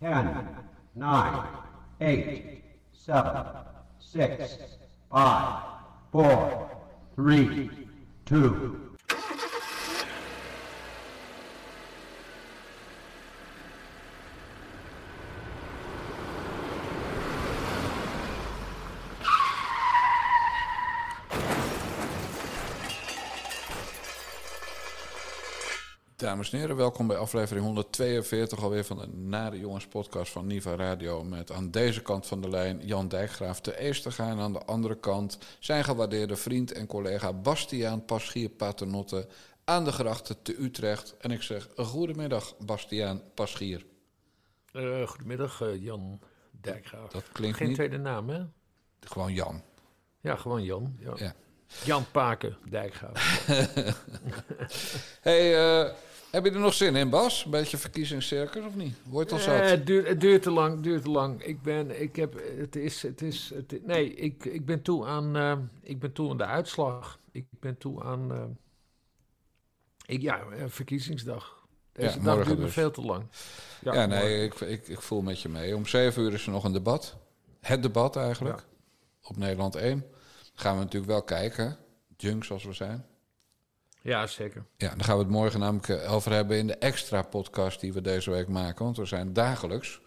10, 9, 8, 7, 6, 5, 4, 3, 2, Dames en heren, welkom bij aflevering 142 alweer van de Nare Jongens podcast van Niva Radio. Met aan deze kant van de lijn Jan Dijkgraaf te Eesterga en aan de andere kant zijn gewaardeerde vriend en collega Bastiaan Paschier Paternotte aan de grachten te Utrecht. En ik zeg goedemiddag Bastiaan Paschier. Uh, goedemiddag uh, Jan Dijkgraaf. Dat klinkt Geen niet... tweede naam hè? Gewoon Jan. Ja, gewoon Jan. Ja. Ja. Jan Paken Dijkgraaf. hey, uh, heb je er nog zin in, Bas? Een beetje verkiezingscircus of niet? Wordt al zat? Eh, het, duurt, het duurt te lang, het duurt te lang. Ik ben, ik heb, het is, het is, het, nee, ik, ik ben toe aan, uh, ik ben toe aan de uitslag. Ik ben toe aan, uh, ik, ja, verkiezingsdag. Deze Ja, dag duurt me dus. veel te lang. Ja, nee, ik, ik, ik voel met je mee. Om zeven uur is er nog een debat. Het debat eigenlijk. Op Nederland 1. Gaan we natuurlijk wel kijken. Junks als we zijn. Ja, zeker. Ja, daar gaan we het morgen namelijk eh, over hebben in de extra podcast die we deze week maken. Want we zijn dagelijks.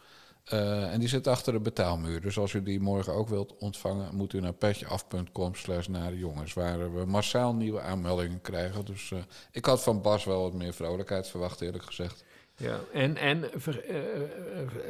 Uh, en die zit achter de betaalmuur. Dus als u die morgen ook wilt ontvangen, moet u naar petjeaf.com slash naar jongens. Waar we massaal nieuwe aanmeldingen krijgen. Dus uh, ik had van Bas wel wat meer vrolijkheid verwacht, eerlijk gezegd. Ja, en, en ver, uh,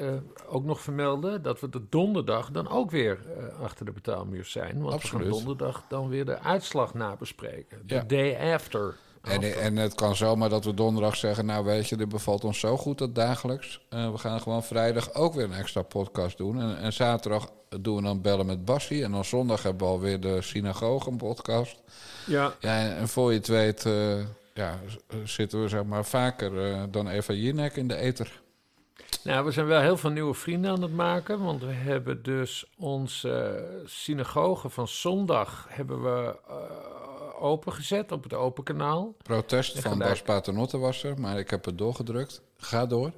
uh, ook nog vermelden dat we de donderdag dan ook weer achter de betaalmuur zijn. Want Absoluut. we gaan donderdag dan weer de uitslag nabespreken. De Ja. day after. En, en het kan zomaar dat we donderdag zeggen... nou weet je, dit bevalt ons zo goed dat dagelijks. Uh, we gaan gewoon vrijdag ook weer een extra podcast doen. En, en zaterdag doen we dan bellen met Bassie. En dan zondag hebben we alweer de synagoge podcast. Ja. ja en, en voor je het weet... Uh, ja, zitten we zeg maar vaker uh, dan Eva Jinek in de eter. Nou, we zijn wel heel veel nieuwe vrienden aan het maken. Want we hebben dus onze synagoge van zondag... hebben we uh, opengezet op het open kanaal. Protest van gelijk... Bas Paternotte was er, maar ik heb het doorgedrukt. Ga door.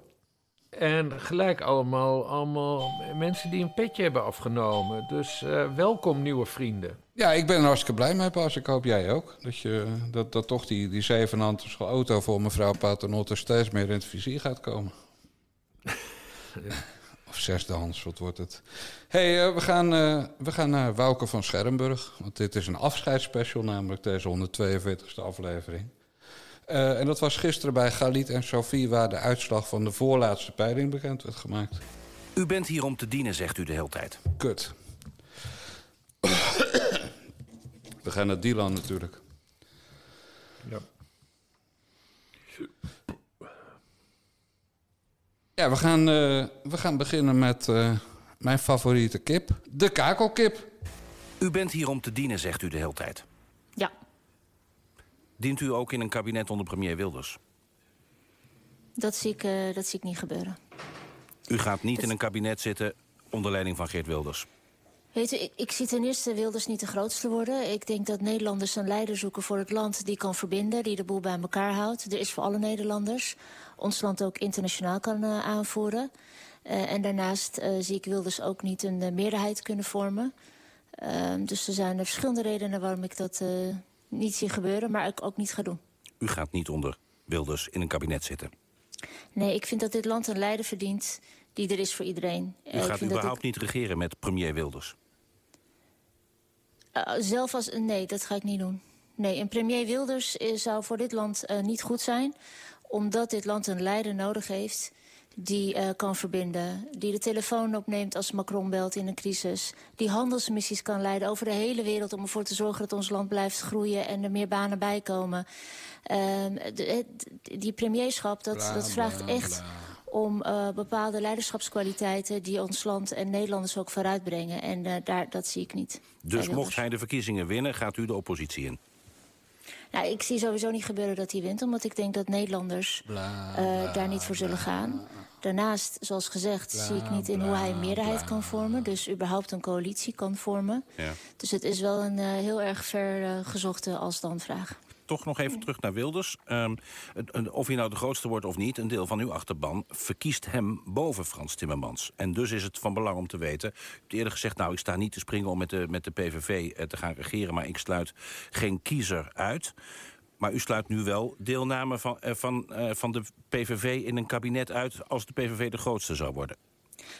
En gelijk allemaal, allemaal mensen die een petje hebben afgenomen. Dus welkom nieuwe vrienden. Ja, ik ben er hartstikke blij mee, Bas. Ik hoop jij ook. Dat, je, dat, dat toch die, die zevenhandige auto voor mevrouw Paternotte steeds meer in het vizier gaat komen. ja. Of zesdehands, wat wordt het? hey, uh, we, gaan, uh, we gaan naar Wouke van Schermburg. Want dit is een afscheidsspecial, namelijk deze 142e aflevering. Uh, en dat was gisteren bij Galit en Sophie... waar de uitslag van de voorlaatste peiling bekend werd gemaakt. U bent hier om te dienen, zegt u de hele tijd. Kut. We gaan naar Dylan natuurlijk. Ja. Ja, we gaan, uh, we gaan beginnen met uh, mijn favoriete kip. De kakelkip. U bent hier om te dienen, zegt u de hele tijd. Ja. Dient u ook in een kabinet onder premier Wilders? Dat zie ik, uh, dat zie ik niet gebeuren. U gaat niet dat... in een kabinet zitten onder leiding van Geert Wilders? Weet u, ik, ik zie ten eerste Wilders niet de grootste worden. Ik denk dat Nederlanders een leider zoeken voor het land die kan verbinden... die de boel bij elkaar houdt. Er is voor alle Nederlanders. Ons land ook internationaal kan uh, aanvoeren. Uh, en daarnaast uh, zie ik Wilders ook niet een meerderheid kunnen vormen. Ehm, dus er zijn er verschillende redenen waarom ik dat niet zie gebeuren... maar ik ook niet ga doen. U gaat niet onder Wilders in een kabinet zitten? Nee, ik vind dat dit land een leider verdient die er is voor iedereen. U gaat ik überhaupt ik... niet regeren met premier Wilders? Uh, zelf als... Nee, dat ga ik niet doen. Nee, een premier Wilders zou voor dit land uh, niet goed zijn... omdat dit land een leider nodig heeft die uh, kan verbinden. Die de telefoon opneemt als Macron belt in een crisis. Die handelsmissies kan leiden over de hele wereld... om ervoor te zorgen dat ons land blijft groeien en er meer banen bij komen. Uh, de, die premierschap, dat, bla, dat vraagt bla, echt... Bla om uh, bepaalde leiderschapskwaliteiten die ons land en Nederlanders ook vooruitbrengen. En uh, daar, dat zie ik niet. Dus mocht hij de verkiezingen winnen, gaat u de oppositie in? Nou, ik zie sowieso niet gebeuren dat hij wint, omdat ik denk dat Nederlanders bla, uh, daar niet voor zullen gaan. Daarnaast, zoals gezegd, zie ik niet in hoe hij een meerderheid kan vormen. Dus überhaupt een coalitie kan vormen. Ja. Dus het is wel een heel erg ver gezochte als-dan-vraag. Toch nog even terug naar Wilders. Ehm, of hij nou de grootste wordt of niet, een deel van uw achterban verkiest hem boven Frans Timmermans. En dus is het van belang om te weten. U hebt eerder gezegd, nou, ik sta niet te springen om met de, met de PVV eh, te gaan regeren, maar ik sluit geen kiezer uit. Maar u sluit nu wel deelname van, eh, van, eh, van de PVV in een kabinet uit als de PVV de grootste zou worden.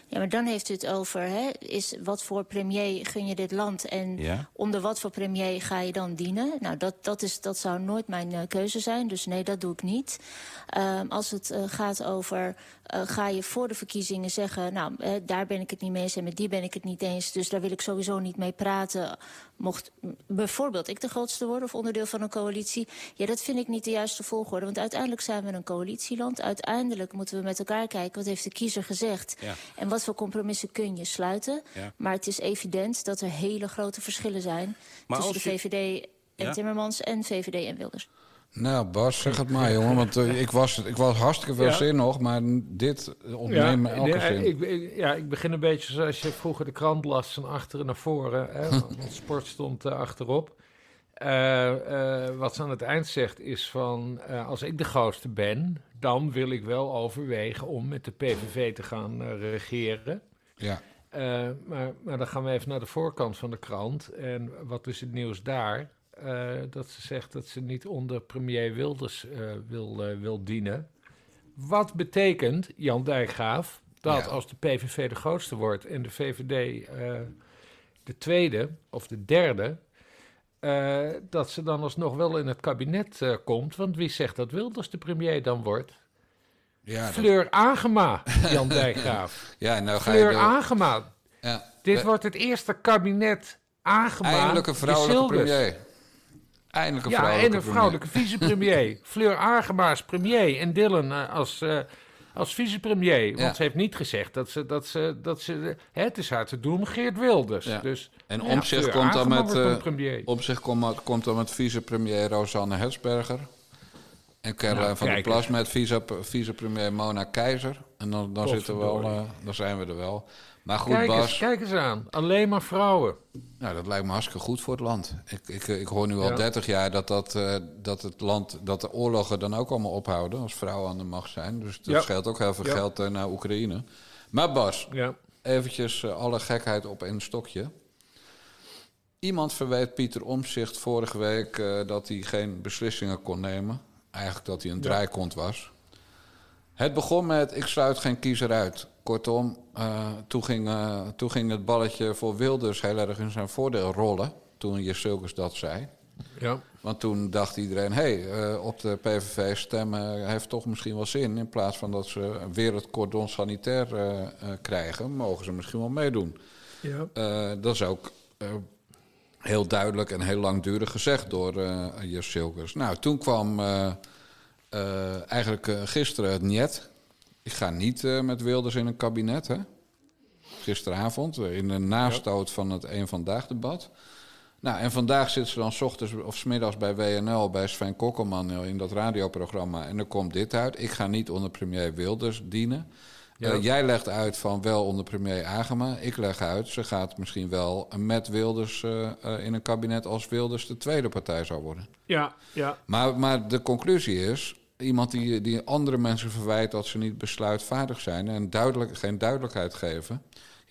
Ja, maar dan heeft u het over, hè, is wat voor premier gun je dit land... en Ja. onder wat voor premier ga je dan dienen? Nou, dat, dat, is, dat zou nooit mijn eh, keuze zijn, dus nee, dat doe ik niet. Ehm, als het eh, gaat over, eh, ga je voor de verkiezingen zeggen... nou, daar ben ik het niet mee eens en met die ben ik het niet eens... dus daar wil ik sowieso niet mee praten... mocht bijvoorbeeld ik de grootste worden of onderdeel van een coalitie... ja, dat vind ik niet de juiste volgorde, want uiteindelijk zijn we een coalitieland. Uiteindelijk moeten we met elkaar kijken, wat heeft de kiezer gezegd... Ja. En wat voor compromissen kun je sluiten? Ja. Maar het is evident dat er hele grote verschillen zijn... Maar tussen de VVD en Ja. Timmermans en VVD en Wilders. Nou, Bas, zeg het maar, jongen. Want eh, ik, was, ik was hartstikke veel Ja. zin nog, maar dit ontneemt me elke zin. ik, ik- ja, ik begin een beetje zoals je vroeger de krant las, van achteren naar voren. Hè, want sport stond eh, achterop. Eh, wat ze aan het eind zegt is van, als ik de grootste ben... dan wil ik wel overwegen om met de PVV te gaan regeren. Ja. Maar, maar dan gaan we even naar de voorkant van de krant. En wat is het nieuws daar? Eh, dat ze zegt dat ze niet onder premier Wilders eh, wil, eh, wil dienen. Wat betekent, Jan Dijkgraaf, dat Ja. als de PVV de grootste wordt en de VVD de tweede of de derde, dat ze dan alsnog wel in het kabinet komt. Want wie zegt dat Wilders de premier dan wordt? Ja, dat- Fleur Agema, Jan Dijkgraaf. ja, nou ga je Fleur Agema. ja. Dit wordt het eerste kabinet Agema. Eindelijk een vrouwelijke premier. Eindelijk een Ja, vrouwelijke en een vrouwelijke vicepremier. Fleur Agema als premier en Dylan eh, als, eh, als vicepremier. Want Ja. ze heeft niet gezegd dat ze... Dat ze, dat ze hè, het is haar te doen, Geert Wilders. Ja. Dus, En ja, Omtzigt Fleur komt dan met, zich komt, komt dan met vicepremier Rosanne Hetsberger. En Caroline Nou, van der Plas met vice, vicepremier Mona Keizer. En dan, dan, zitten we wel, dan zijn we er wel. Maar goed, Kijk eens, Bas, kijk eens aan. Alleen maar vrouwen. nou, dat lijkt me hartstikke goed voor het land. Ik, ik, ik hoor nu al Ja. 30 jaar dat, dat, eh, dat het land, dat de oorlogen dan ook allemaal ophouden als vrouwen aan de macht zijn. Dus dat Ja. scheelt ook heel veel Ja. geld eh, naar Oekraïne. Maar Bas, Ja. eventjes eh, alle gekheid op één stokje. Iemand verweet Pieter Omzicht vorige week dat hij geen beslissingen kon nemen. Eigenlijk dat hij een draaikont was. Het begon met ik sluit geen kiezer uit. Kortom, eh, toen, ging, eh, toen ging het balletje voor Wilders heel erg in zijn voordeel rollen. Toen je Sulkers dat zei. Ja. Want toen dacht iedereen, hé, hey, eh, op de PVV stemmen heeft toch misschien wel zin. In plaats van dat ze weer het cordon sanitair krijgen, mogen ze misschien wel meedoen. Ja. Dat is ook heel duidelijk en heel langdurig gezegd door Jus Silkers. Nou, toen kwam eigenlijk gisteren het niet. Ik ga niet eh, met Wilders in een kabinet, hè. Gisteravond, eh, in de nastoot van het Eén Vandaag debat. Nou, en vandaag zit ze dan s ochtends of s middags bij WNL, bij Sven Kokkelman eh, in dat radioprogramma. En er komt dit uit. Ik ga niet onder premier Wilders dienen. Ja. Jij legt uit van wel onder premier Agema. Ik leg uit, ze gaat misschien wel met Wilders in een kabinet als Wilders de tweede partij zou worden. Ja. Ja. Maar, maar de conclusie is, iemand die, die andere mensen verwijt dat ze niet besluitvaardig zijn en duidelijk, geen duidelijkheid geven,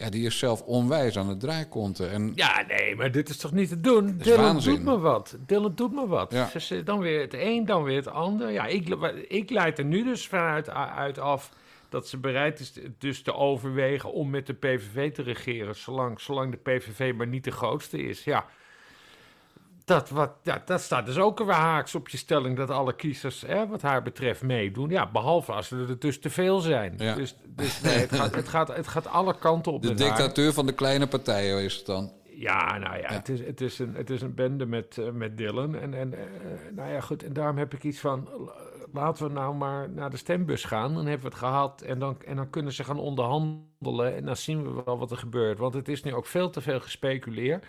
ja, die is zelf onwijs aan het draaikonten. En Ja, nee, maar dit is toch niet te doen? Dylan waanzin. doet me wat. Dylan doet me wat. Ja. Dan weer het een, dan weer het ander. Ja, ik, ik leid er nu dus vanuit uit af dat ze bereid is dus te overwegen om met de PVV te regeren, zolang, zolang de PVV maar niet de grootste is. Ja, dat, wat, ja, dat staat dus ook weer haaks op je stelling dat alle kiezers, hè, wat haar betreft, meedoen. Ja, behalve als er dus te veel zijn. Ja. Dus, dus nee, het, gaat, het, gaat, het gaat alle kanten op de haar. dictatuur van de kleine partijen is het dan. Ja, nou ja, Het, is, het, is een, het is een bende met, eh, met Dylan. En, en eh, nou ja, goed, en daarom heb ik iets van... laten we nou maar naar de stembus gaan. Dan hebben we het gehad en dan, en dan kunnen ze gaan onderhandelen. En dan zien we wel wat er gebeurt. Want het is nu ook veel te veel gespeculeerd.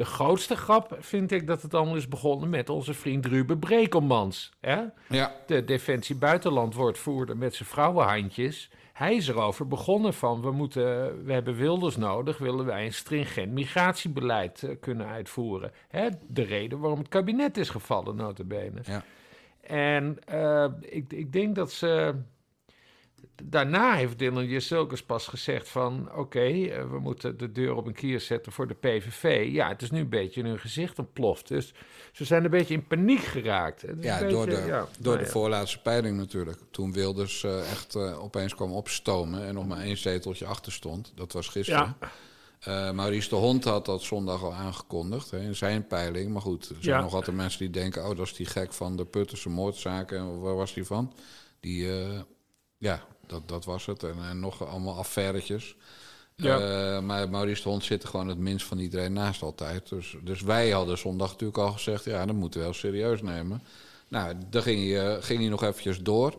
De grootste grap vind ik dat het allemaal is begonnen met onze vriend Ruben Brekelmans. Hè? Ja, De Defensie Buitenland woordvoerder met zijn vrouwenhandjes. hij is erover begonnen van, we, moeten, we hebben Wilders nodig, willen wij een stringent migratiebeleid eh, kunnen uitvoeren. Hè, de reden waarom het kabinet is gevallen, notabene. Ja. En eh, ik, ik denk dat ze... Daarna heeft Dylan Jezelkes pas gezegd van... oké, eh, we moeten de deur op een kier zetten voor de PVV. Ja, het is nu een beetje in hun gezicht ontploft. Dus ze zijn een beetje in paniek geraakt. Ja, door de, beetje- ja, door nou de ja. voorlaatste peiling natuurlijk. Toen Wilders eh, echt eh, opeens kwam opstomen en nog maar één zeteltje achter stond. Dat was gisteren. Ja. Eh, Maurice de Hond had dat zondag al aangekondigd hè, in zijn peiling. Maar goed, er zijn nog altijd mensen die denken... oh, dat is die gek van de Puttense moordzaken. En Waar was die van? Die, ja, dat, dat was het. En, en nog allemaal affairtjes. Ja. Eh, maar Maurice de Hond zit er gewoon het minst van iedereen naast altijd. Dus, dus wij hadden zondag natuurlijk al gezegd... ja, dat moeten we wel serieus nemen. Nou, daar ging hij, eh, ging hij nog eventjes door.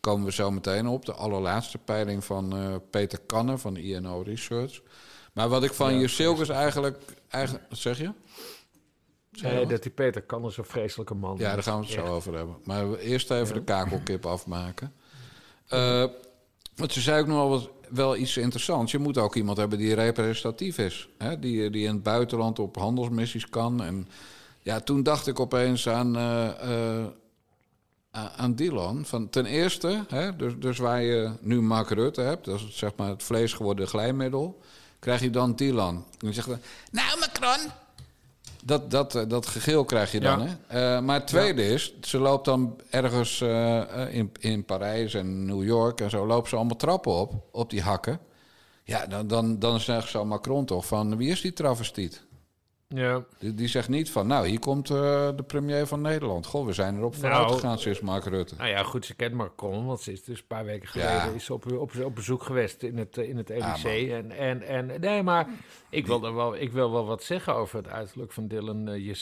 Komen we zo meteen op. De allerlaatste peiling van eh, Peter Kanne van INO Research. Maar wat ik van Ja, je Silkes eigenlijk, eigenlijk... Wat zeg je? Nee, dat die Peter kan is een vreselijke man. Ja, daar gaan we het zo over hebben. Maar eerst even de kakelkip afmaken. Eh, want ze zei ook nog wel, wel iets interessants. Je moet ook iemand hebben die representatief is. Hè? Die, die in het buitenland op handelsmissies kan. En ja, toen dacht ik opeens aan, eh, eh, aan Dylan. Van, ten eerste, hè, dus, dus waar je nu Mark Rutte hebt... dat is zeg maar het vlees geworden glijmiddel... krijg je dan Dylan. En die zegt dan, nou Macron... Dat, dat, eh, dat gegil krijg je dan, Ja. hè? Eh, maar het tweede is, ze loopt dan ergens eh, in, in Parijs en New York en zo... lopen ze allemaal trappen op, op die hakken. Ja, dan, dan, dan zegt zo Macron toch van, wie is die travestiet? Ja. Die, die zegt niet van, nou, hier komt eh, de premier van Nederland. Goh, we zijn erop vooruit Nou, gegaan sinds Mark Rutte. Nou ja, goed, ze kent Macron, want ze is dus een paar weken geleden Ja. is op, op, op bezoek geweest in het, eh, in het LIC. en, en, en, nee, maar ik wil, er wel, ik wil wel wat zeggen over het uiterlijk van Dylan uh.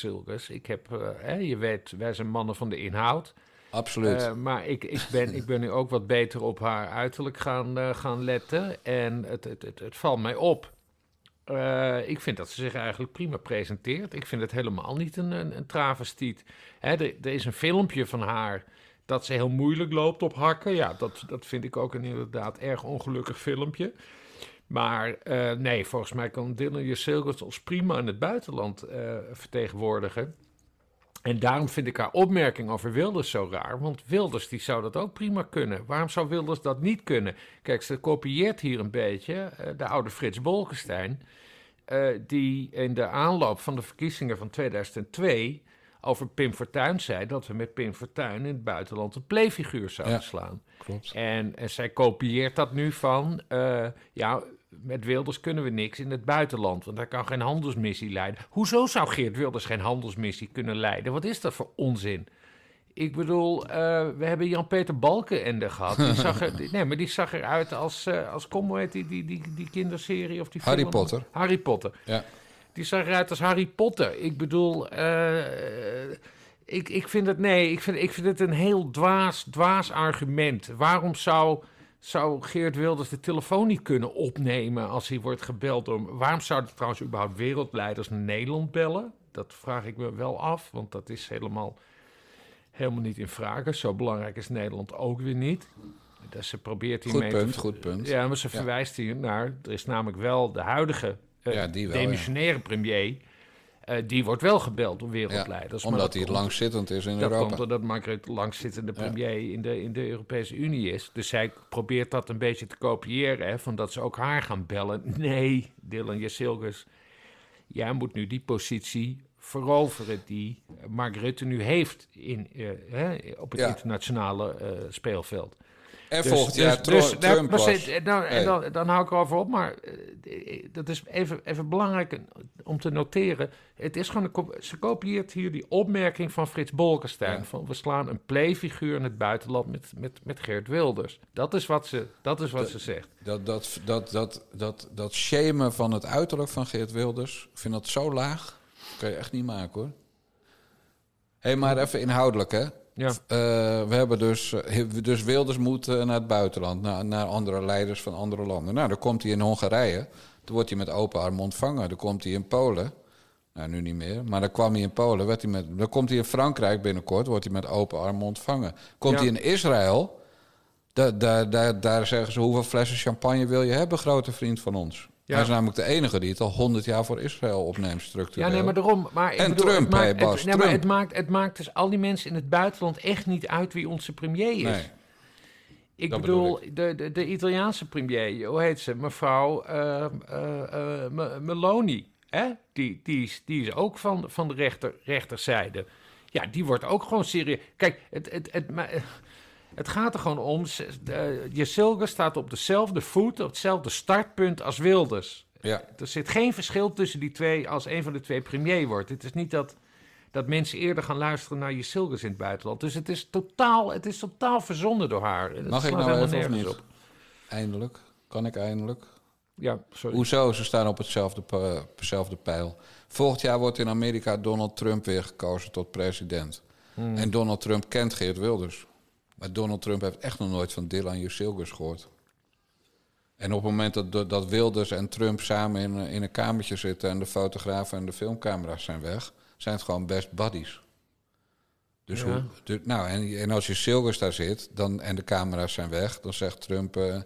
Ik heb, hè, je weet, wij zijn mannen van de inhoud. Absoluut. Maar ik, ik, ben, ik ben nu ook wat beter op haar uiterlijk gaan, gaan letten. En het, het, het, het valt mij op. Eh, ik vind dat ze zich eigenlijk prima presenteert. Ik vind het helemaal niet een, een, een travestiet. Hè, er, is een filmpje van haar dat ze heel moeilijk loopt op hakken. Ja, dat, dat vind ik ook een inderdaad erg ongelukkig filmpje. Maar eh, nee, volgens mij kan Dylan Jusilkes ons prima in het buitenland eh, vertegenwoordigen. En daarom vind ik haar opmerking over Wilders zo raar. Want Wilders die zou dat ook prima kunnen. Waarom zou Wilders dat niet kunnen? Kijk, ze kopieert hier een beetje eh, de oude Frits Bolkestein. eh, die in de aanloop van de verkiezingen van 2002 over Pim Fortuyn zei... dat we met Pim Fortuyn in het buitenland een playfiguur zouden Ja. slaan. Klopt. En, en zij kopieert dat nu van... eh, ja, met Wilders kunnen we niks in het buitenland... want hij kan geen handelsmissie leiden. Hoezo zou Geert Wilders geen handelsmissie kunnen leiden? Wat is dat voor onzin? Ik bedoel, eh, we hebben Jan-Peter Balkenende gehad. Die zag er, nee, maar die zag eruit als, eh als kom, hoe heet die, die, die, die kinderserie of die Harry film? Potter. Harry Potter. Ja. Die zag eruit als Harry Potter. Ik bedoel, eh, ik, ik vind het, nee, ik vind, ik vind het een heel dwaas, dwaas argument. Waarom zou, zou Geert Wilders de telefoon niet kunnen opnemen als hij wordt gebeld door... Waarom zouden trouwens überhaupt wereldleiders naar Nederland bellen? Dat vraag ik me wel af, want dat is helemaal, helemaal niet in vraag. Zo belangrijk is Nederland ook weer niet. Dus ze probeert Goed hiermee... te- punt, goed punt. Ja, maar ze verwijst hier naar... Er is namelijk wel de huidige eh, Ja, die wel, demissionaire premier... eh, die wordt wel gebeld door wereldleiders. omdat dat hij langzittend is in Dat Europa. komt doordat Mark Rutte langzittende premier in, de, in de Europese Unie is. Dus zij probeert dat een beetje te kopiëren. Hè, van dat ze ook haar gaan bellen. Nee, Dylan Jasilgus. Jij moet nu die positie veroveren die Mark Rutte nu heeft in, eh, hè, op het Ja. internationale eh, speelveld. En Dus- volgend dus- jaar dus- nou, Trump was... ze- nou, en dan, dan hou ik erover op, maar eh, dat is even, even belangrijk om te noteren. Het is gewoon een, ze kopieert hier die opmerking van Frits Bolkestein. Ja. Van we slaan een playfiguur in het buitenland met, met, met Geert Wilders. Dat is wat ze, dat is wat ze zegt. Dat, dat, dat, dat, dat, dat shamen van het uiterlijk van Geert Wilders, ik vind dat zo laag. Dat kan je echt niet maken hoor. Hé, hey, maar even inhoudelijk hè. Ja. Eh, we hebben dus, eh, dus Wilders moet naar het buitenland, naar, naar andere leiders van andere landen. Nou, dan komt hij in Hongarije, dan wordt hij met open armen ontvangen. Dan komt hij in Polen, nou nu niet meer, maar dan kwam hij in Polen, werd hij met, dan komt hij in Frankrijk binnenkort, wordt hij met open armen ontvangen. Komt Ja. hij in Israël, Daar, daar, daar, daar zeggen ze, hoeveel flessen champagne wil je hebben, grote vriend van ons? Ja. Hij is namelijk de enige die het al 100 jaar voor Israël opneemt, structureel. Ja, nee, maar daarom. Maar ik En bedoel, Trump, het maakt, Bas, het, nee, maar Trump. het, maakt, het maakt dus al die mensen in het buitenland echt niet uit wie onze premier is. Nee. ik dat bedoel, bedoel De, de, de Italiaanse premier, hoe heet ze? Mevrouw eh, eh, eh, Me- Meloni. Hè? Die, die, is, die is ook van, van de rechter, rechterzijde. Ja, die wordt ook gewoon serieus. Kijk, het, het, het, maar, het gaat er gewoon om. Jezilga staat op dezelfde voet, op hetzelfde startpunt als Wilders. Ja. Er zit geen verschil tussen die twee als een van de twee premier wordt. Het is niet dat, dat mensen eerder gaan luisteren naar je Silgers in het buitenland. Dus het is totaal, het is totaal verzonnen door haar. Het Mag ik nou even of niet? op. Eindelijk. Kan ik eindelijk? Ja, sorry. Hoezo? Ze staan op hetzelfde pijl. Volgend jaar wordt in Amerika Donald Trump weer gekozen tot president. Hmm. En Donald Trump kent Geert Wilders. Maar Donald Trump heeft echt nog nooit van Dylan Jusilgers gehoord. En op het moment dat, dat Wilders en Trump samen in, in een kamertje zitten... en de fotografen en de filmcamera's zijn weg... zijn het gewoon best buddies. Dus Ja. hoe, du- nou, en, en als je Silgers daar zit dan, en de camera's zijn weg... dan zegt Trump... eh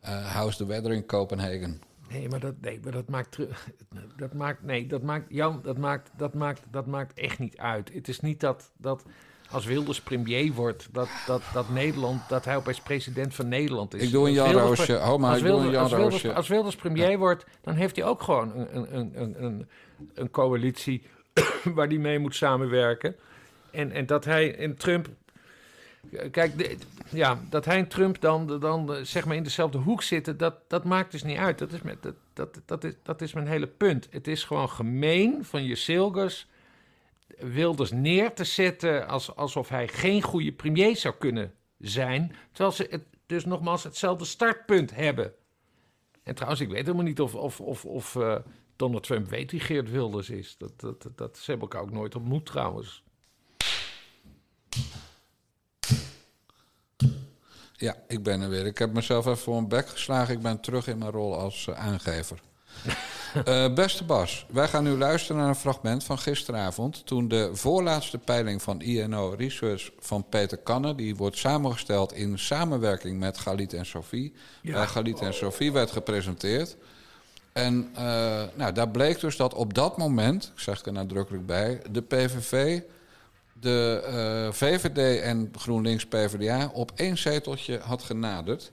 eh, how's the weather in Copenhagen? Nee, maar dat, nee, maar dat maakt terug. Dat maakt, nee, dat maakt, Jan, dat maakt, dat maakt, dat maakt echt niet uit. Het is niet dat, dat als Wilders premier wordt, dat, dat, dat Nederland, dat hij opeens president van Nederland is. Ik doe een Jan Roosje. pre- Ho, maar als ik doe een Wilders, Jan als Wilders, als Wilders premier wordt, dan heeft hij ook gewoon een, een, een, een, een, een coalitie waar hij mee moet samenwerken. En, en dat hij en Trump. Kijk, de- ja, dat hij en Trump dan, dan zeg maar in dezelfde hoek zitten, dat, dat maakt dus niet uit. Dat is, met, dat, dat, dat, is, dat is mijn hele punt. Het is gewoon gemeen van je Silgers Wilders neer te zetten als, alsof hij geen goede premier zou kunnen zijn. Terwijl ze dus nogmaals hetzelfde startpunt hebben. En trouwens, ik weet helemaal niet of, of, of, of eh, Donald Trump weet wie Geert Wilders is. Dat, dat, dat, ze hebben elkaar ook nooit ontmoet trouwens. Ja, ik ben er weer. Ik heb mezelf even voor een bek geslagen. Ik ben terug in mijn rol als eh, aangever. Eh, beste Bas, wij gaan nu luisteren naar een fragment van gisteravond. Toen de voorlaatste peiling van INO Research van Peter Kanne, die wordt samengesteld in samenwerking met Galit en Sophie. Bij Galit en Sophie werd gepresenteerd. En eh, nou, daar bleek dus dat op dat moment, ik zeg er nadrukkelijk bij, de PVV de eh, VVD en GroenLinks PvdA op één zeteltje had genaderd.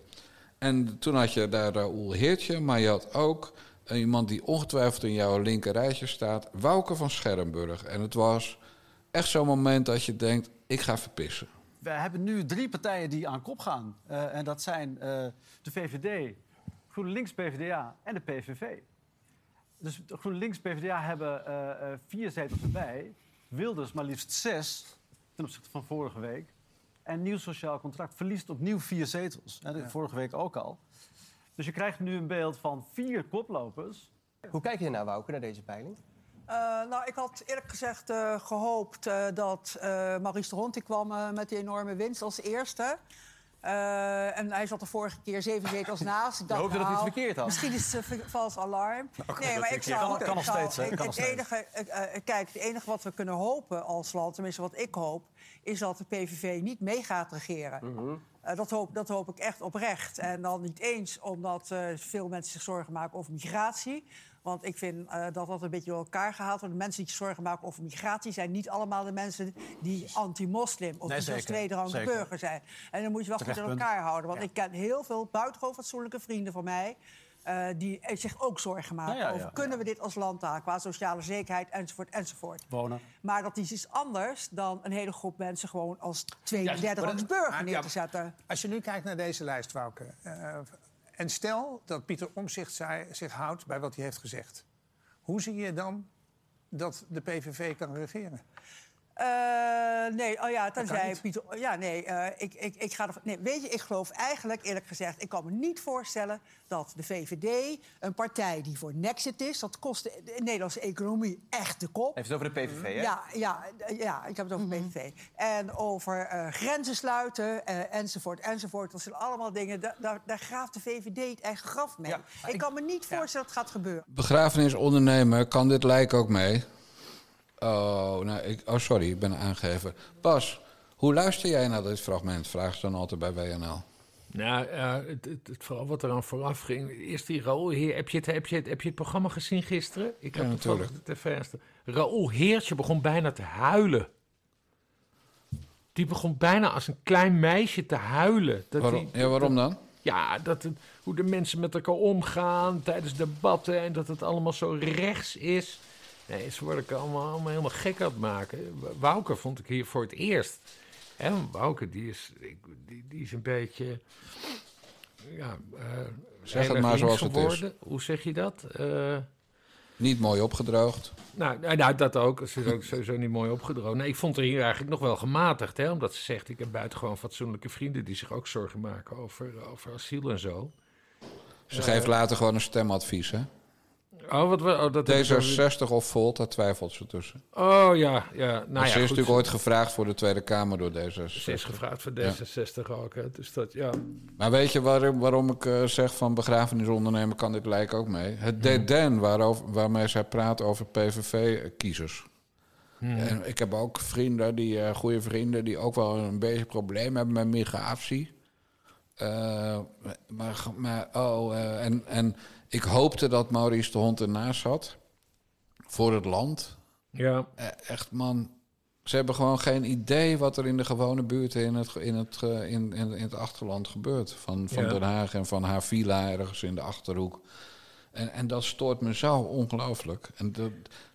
En toen had je daar Raoul Heertje, maar je had ook iemand die ongetwijfeld in jouw linker rijtje staat, Wouke van Schermburg. En het was echt zo'n moment dat je denkt, ik ga verpissen. We hebben nu drie partijen die aan kop gaan. Eh, en dat zijn eh, de VVD, GroenLinks, PvdA en de PVV. Dus de GroenLinks, PvdA hebben eh, eh, vier zetels erbij. Wilders maar liefst zes ten opzichte van vorige week. En Nieuw Sociaal Contract verliest opnieuw vier zetels. Hè, Vorige week ook al. Dus je krijgt nu een beeld van vier koplopers. Hoe kijk je naar Wouke, naar deze peiling? Eh, nou, ik had eerlijk gezegd eh, gehoopt eh, dat eh Maurice de Hond kwam eh, met die enorme winst als eerste. Eh, en hij zat de vorige keer zeven zetels naast. Ik dacht, hoopte dat hij het nou, verkeerd had. Misschien is het een vals alarm. nee, maar ik zou... Kan- kan ik nog zou- steeds, hè? het enige, kijk, het enige wat we kunnen hopen als land, tenminste wat ik hoop... is dat de PVV niet mee gaat regeren. Mhm. Eh, dat, hoop, dat hoop ik echt oprecht. En dan niet eens omdat eh, veel mensen zich zorgen maken over migratie. Want ik vind eh, dat dat een beetje door elkaar gehaald wordt. De mensen die zich zorgen maken over migratie zijn niet allemaal de mensen die anti-moslim of Nee, die burger zijn. En dan moet je wel goed Terecht in elkaar houden. Want ik ken heel veel buitengewoon fatsoenlijke vrienden van mij. Eh, die eh, zich ook zorgen maken Ja, ja, over kunnen we dit als land aan qua sociale zekerheid enzovoort enzovoort. Wonen. Maar dat is iets anders dan een hele groep mensen gewoon als tweede, derde rangs burger neer te zetten. Als je nu kijkt naar deze lijst, Wouke. eh, en stel dat Pieter Omzicht zich houdt bij wat hij heeft gezegd. Hoe zie je dan dat de PVV kan regeren? Eh, nee, oh ja, tenzij. Pieter. Ja, nee, eh, ik, ik, ik ga er. Nee, weet je, ik geloof eigenlijk, eerlijk gezegd, ik kan me niet voorstellen dat de VVD, een partij die voor Nexit is, dat kost de, de Nederlandse economie echt de kop. Heeft het over de PVV, hè? Ja, ja, eh, ja, ik heb het over PVV. En over eh, grenzen sluiten, eh, enzovoort, enzovoort. Dat zijn allemaal dingen, da- daar, daar graaft de VVD het eigen graf mee. Ja, ik, kan me niet voorstellen dat het gaat gebeuren. Begrafenisondernemer, kan dit lijk ook mee? Oh, nou, ik, oh, sorry, ik ben aangegeven. Bas, hoe luister jij naar dit fragment? Vraag ze dan altijd bij WNL. Nou, eh, het, het, het, vooral wat er aan vooraf ging. Eerst die Raoul Heer. Heb je het, heb je het, heb je het programma gezien gisteren? Ik Ja, heb het van natuurlijk. de tv staan. Raoul Heertje begon bijna te huilen. Die begon bijna als een klein meisje te huilen. Dat Waarom, die- ja, waarom dan? Ja, dat het, hoe de mensen met elkaar omgaan tijdens debatten en dat het allemaal zo rechts is. Nee, ze worden allemaal, allemaal helemaal gek aan het maken. Wouke vond ik hier voor het eerst. Hè, Wouke, die is, die, die is een beetje. Ja, eh, Zeg het maar zoals het is. Hoe zeg je dat? Eh, Niet mooi opgedroogd. nou, nou, nou, dat ook. Ze is ook sowieso niet mooi opgedroogd. Nee, ik vond haar hier eigenlijk nog wel gematigd. Hè? Omdat ze zegt, ik heb buitengewoon fatsoenlijke vrienden... die zich ook zorgen maken over, over asiel en zo. Ze geeft later gewoon een stemadvies, hè? Oh, wat, we- oh, dat heb ik zo- D66 of Volt, daar twijfelt ze tussen. Oh ja, ja. Nou ze ja, is goed. natuurlijk ooit gevraagd voor de Tweede Kamer door D66. Ze is gevraagd voor Ja. D66 ook. Hè? Dus dat, ja. Maar weet je waarom, waarom ik eh, zeg van begrafenisondernemer kan dit lijken ook mee? Het dédain waarover, waarmee zij praat over PVV-kiezers. En ik heb ook vrienden, die, eh, goede vrienden, die ook wel een beetje probleem hebben met migratie. Eh, maar, maar, oh, en, en ik hoopte dat Maurice de Hond ernaast zat. Voor het land. Ja, Eh, echt man, ze hebben gewoon geen idee wat er in de gewone buurten in het, in het, in, in, in het achterland gebeurt. Van, van Ja. Den Haag en van haar villa ergens in de achterhoek. En, en dat stoort me zo ongelooflijk. En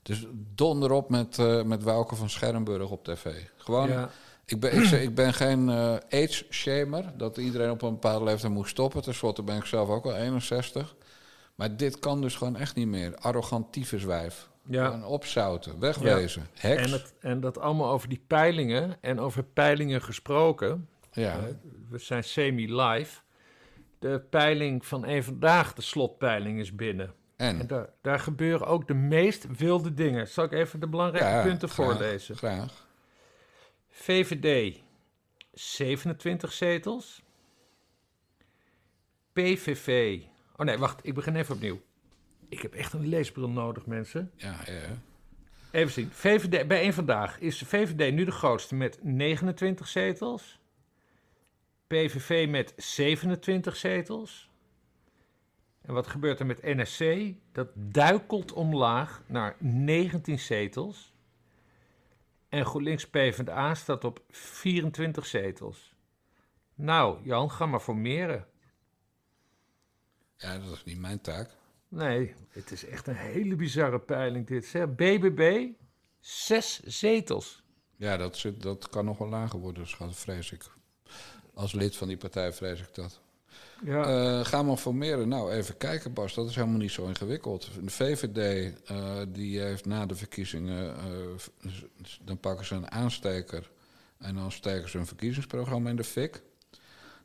dus donder op met, eh, met Wouke van Schermburg op tv. Gewoon, ja. ik, ben, ik, ik ben geen eh age-shamer, dat iedereen op een bepaalde leeftijd moet stoppen. Ten slotte ben ik zelf ook al 61. Maar dit kan dus gewoon echt niet meer. Arrogant tyfuswijf. Ja. Gewoon opzouten, wegwezen. Heks. En, het, en dat allemaal over die peilingen. En over peilingen gesproken. ja. Eh, we zijn semi-live. De peiling van één vandaag, de slotpeiling, is binnen. En en? daar, daar gebeuren ook de meest wilde dingen. Zal ik even de belangrijke Ja, punten graag, voorlezen? Graag. VVD 27 zetels. PVV. Oh nee, wacht, ik begin even opnieuw. Ik heb echt een leesbril nodig, mensen. Ja, ja. Even zien. VVD, bij één vandaag is de VVD nu de grootste met 29 zetels. PVV met 27 zetels. En wat gebeurt er met NSC? Dat duikelt omlaag naar 19 zetels. En GroenLinks PvdA staat op 24 zetels. Nou, Jan, ga maar formeren. Ja, dat is niet mijn taak. Nee, het is echt een hele bizarre peiling dit. Zeg. BBB, zes zetels. Ja, dat, zit, dat kan nog wel lager worden, schat, vrees ik. Als lid van die partij vrees ik dat. Ja, Eh, gaan we formeren? Nou, even kijken, Bas. Dat is helemaal niet zo ingewikkeld. De VVD eh, die heeft na de verkiezingen... eh, dan pakken ze een aansteker... en dan steken ze een verkiezingsprogramma in de fik.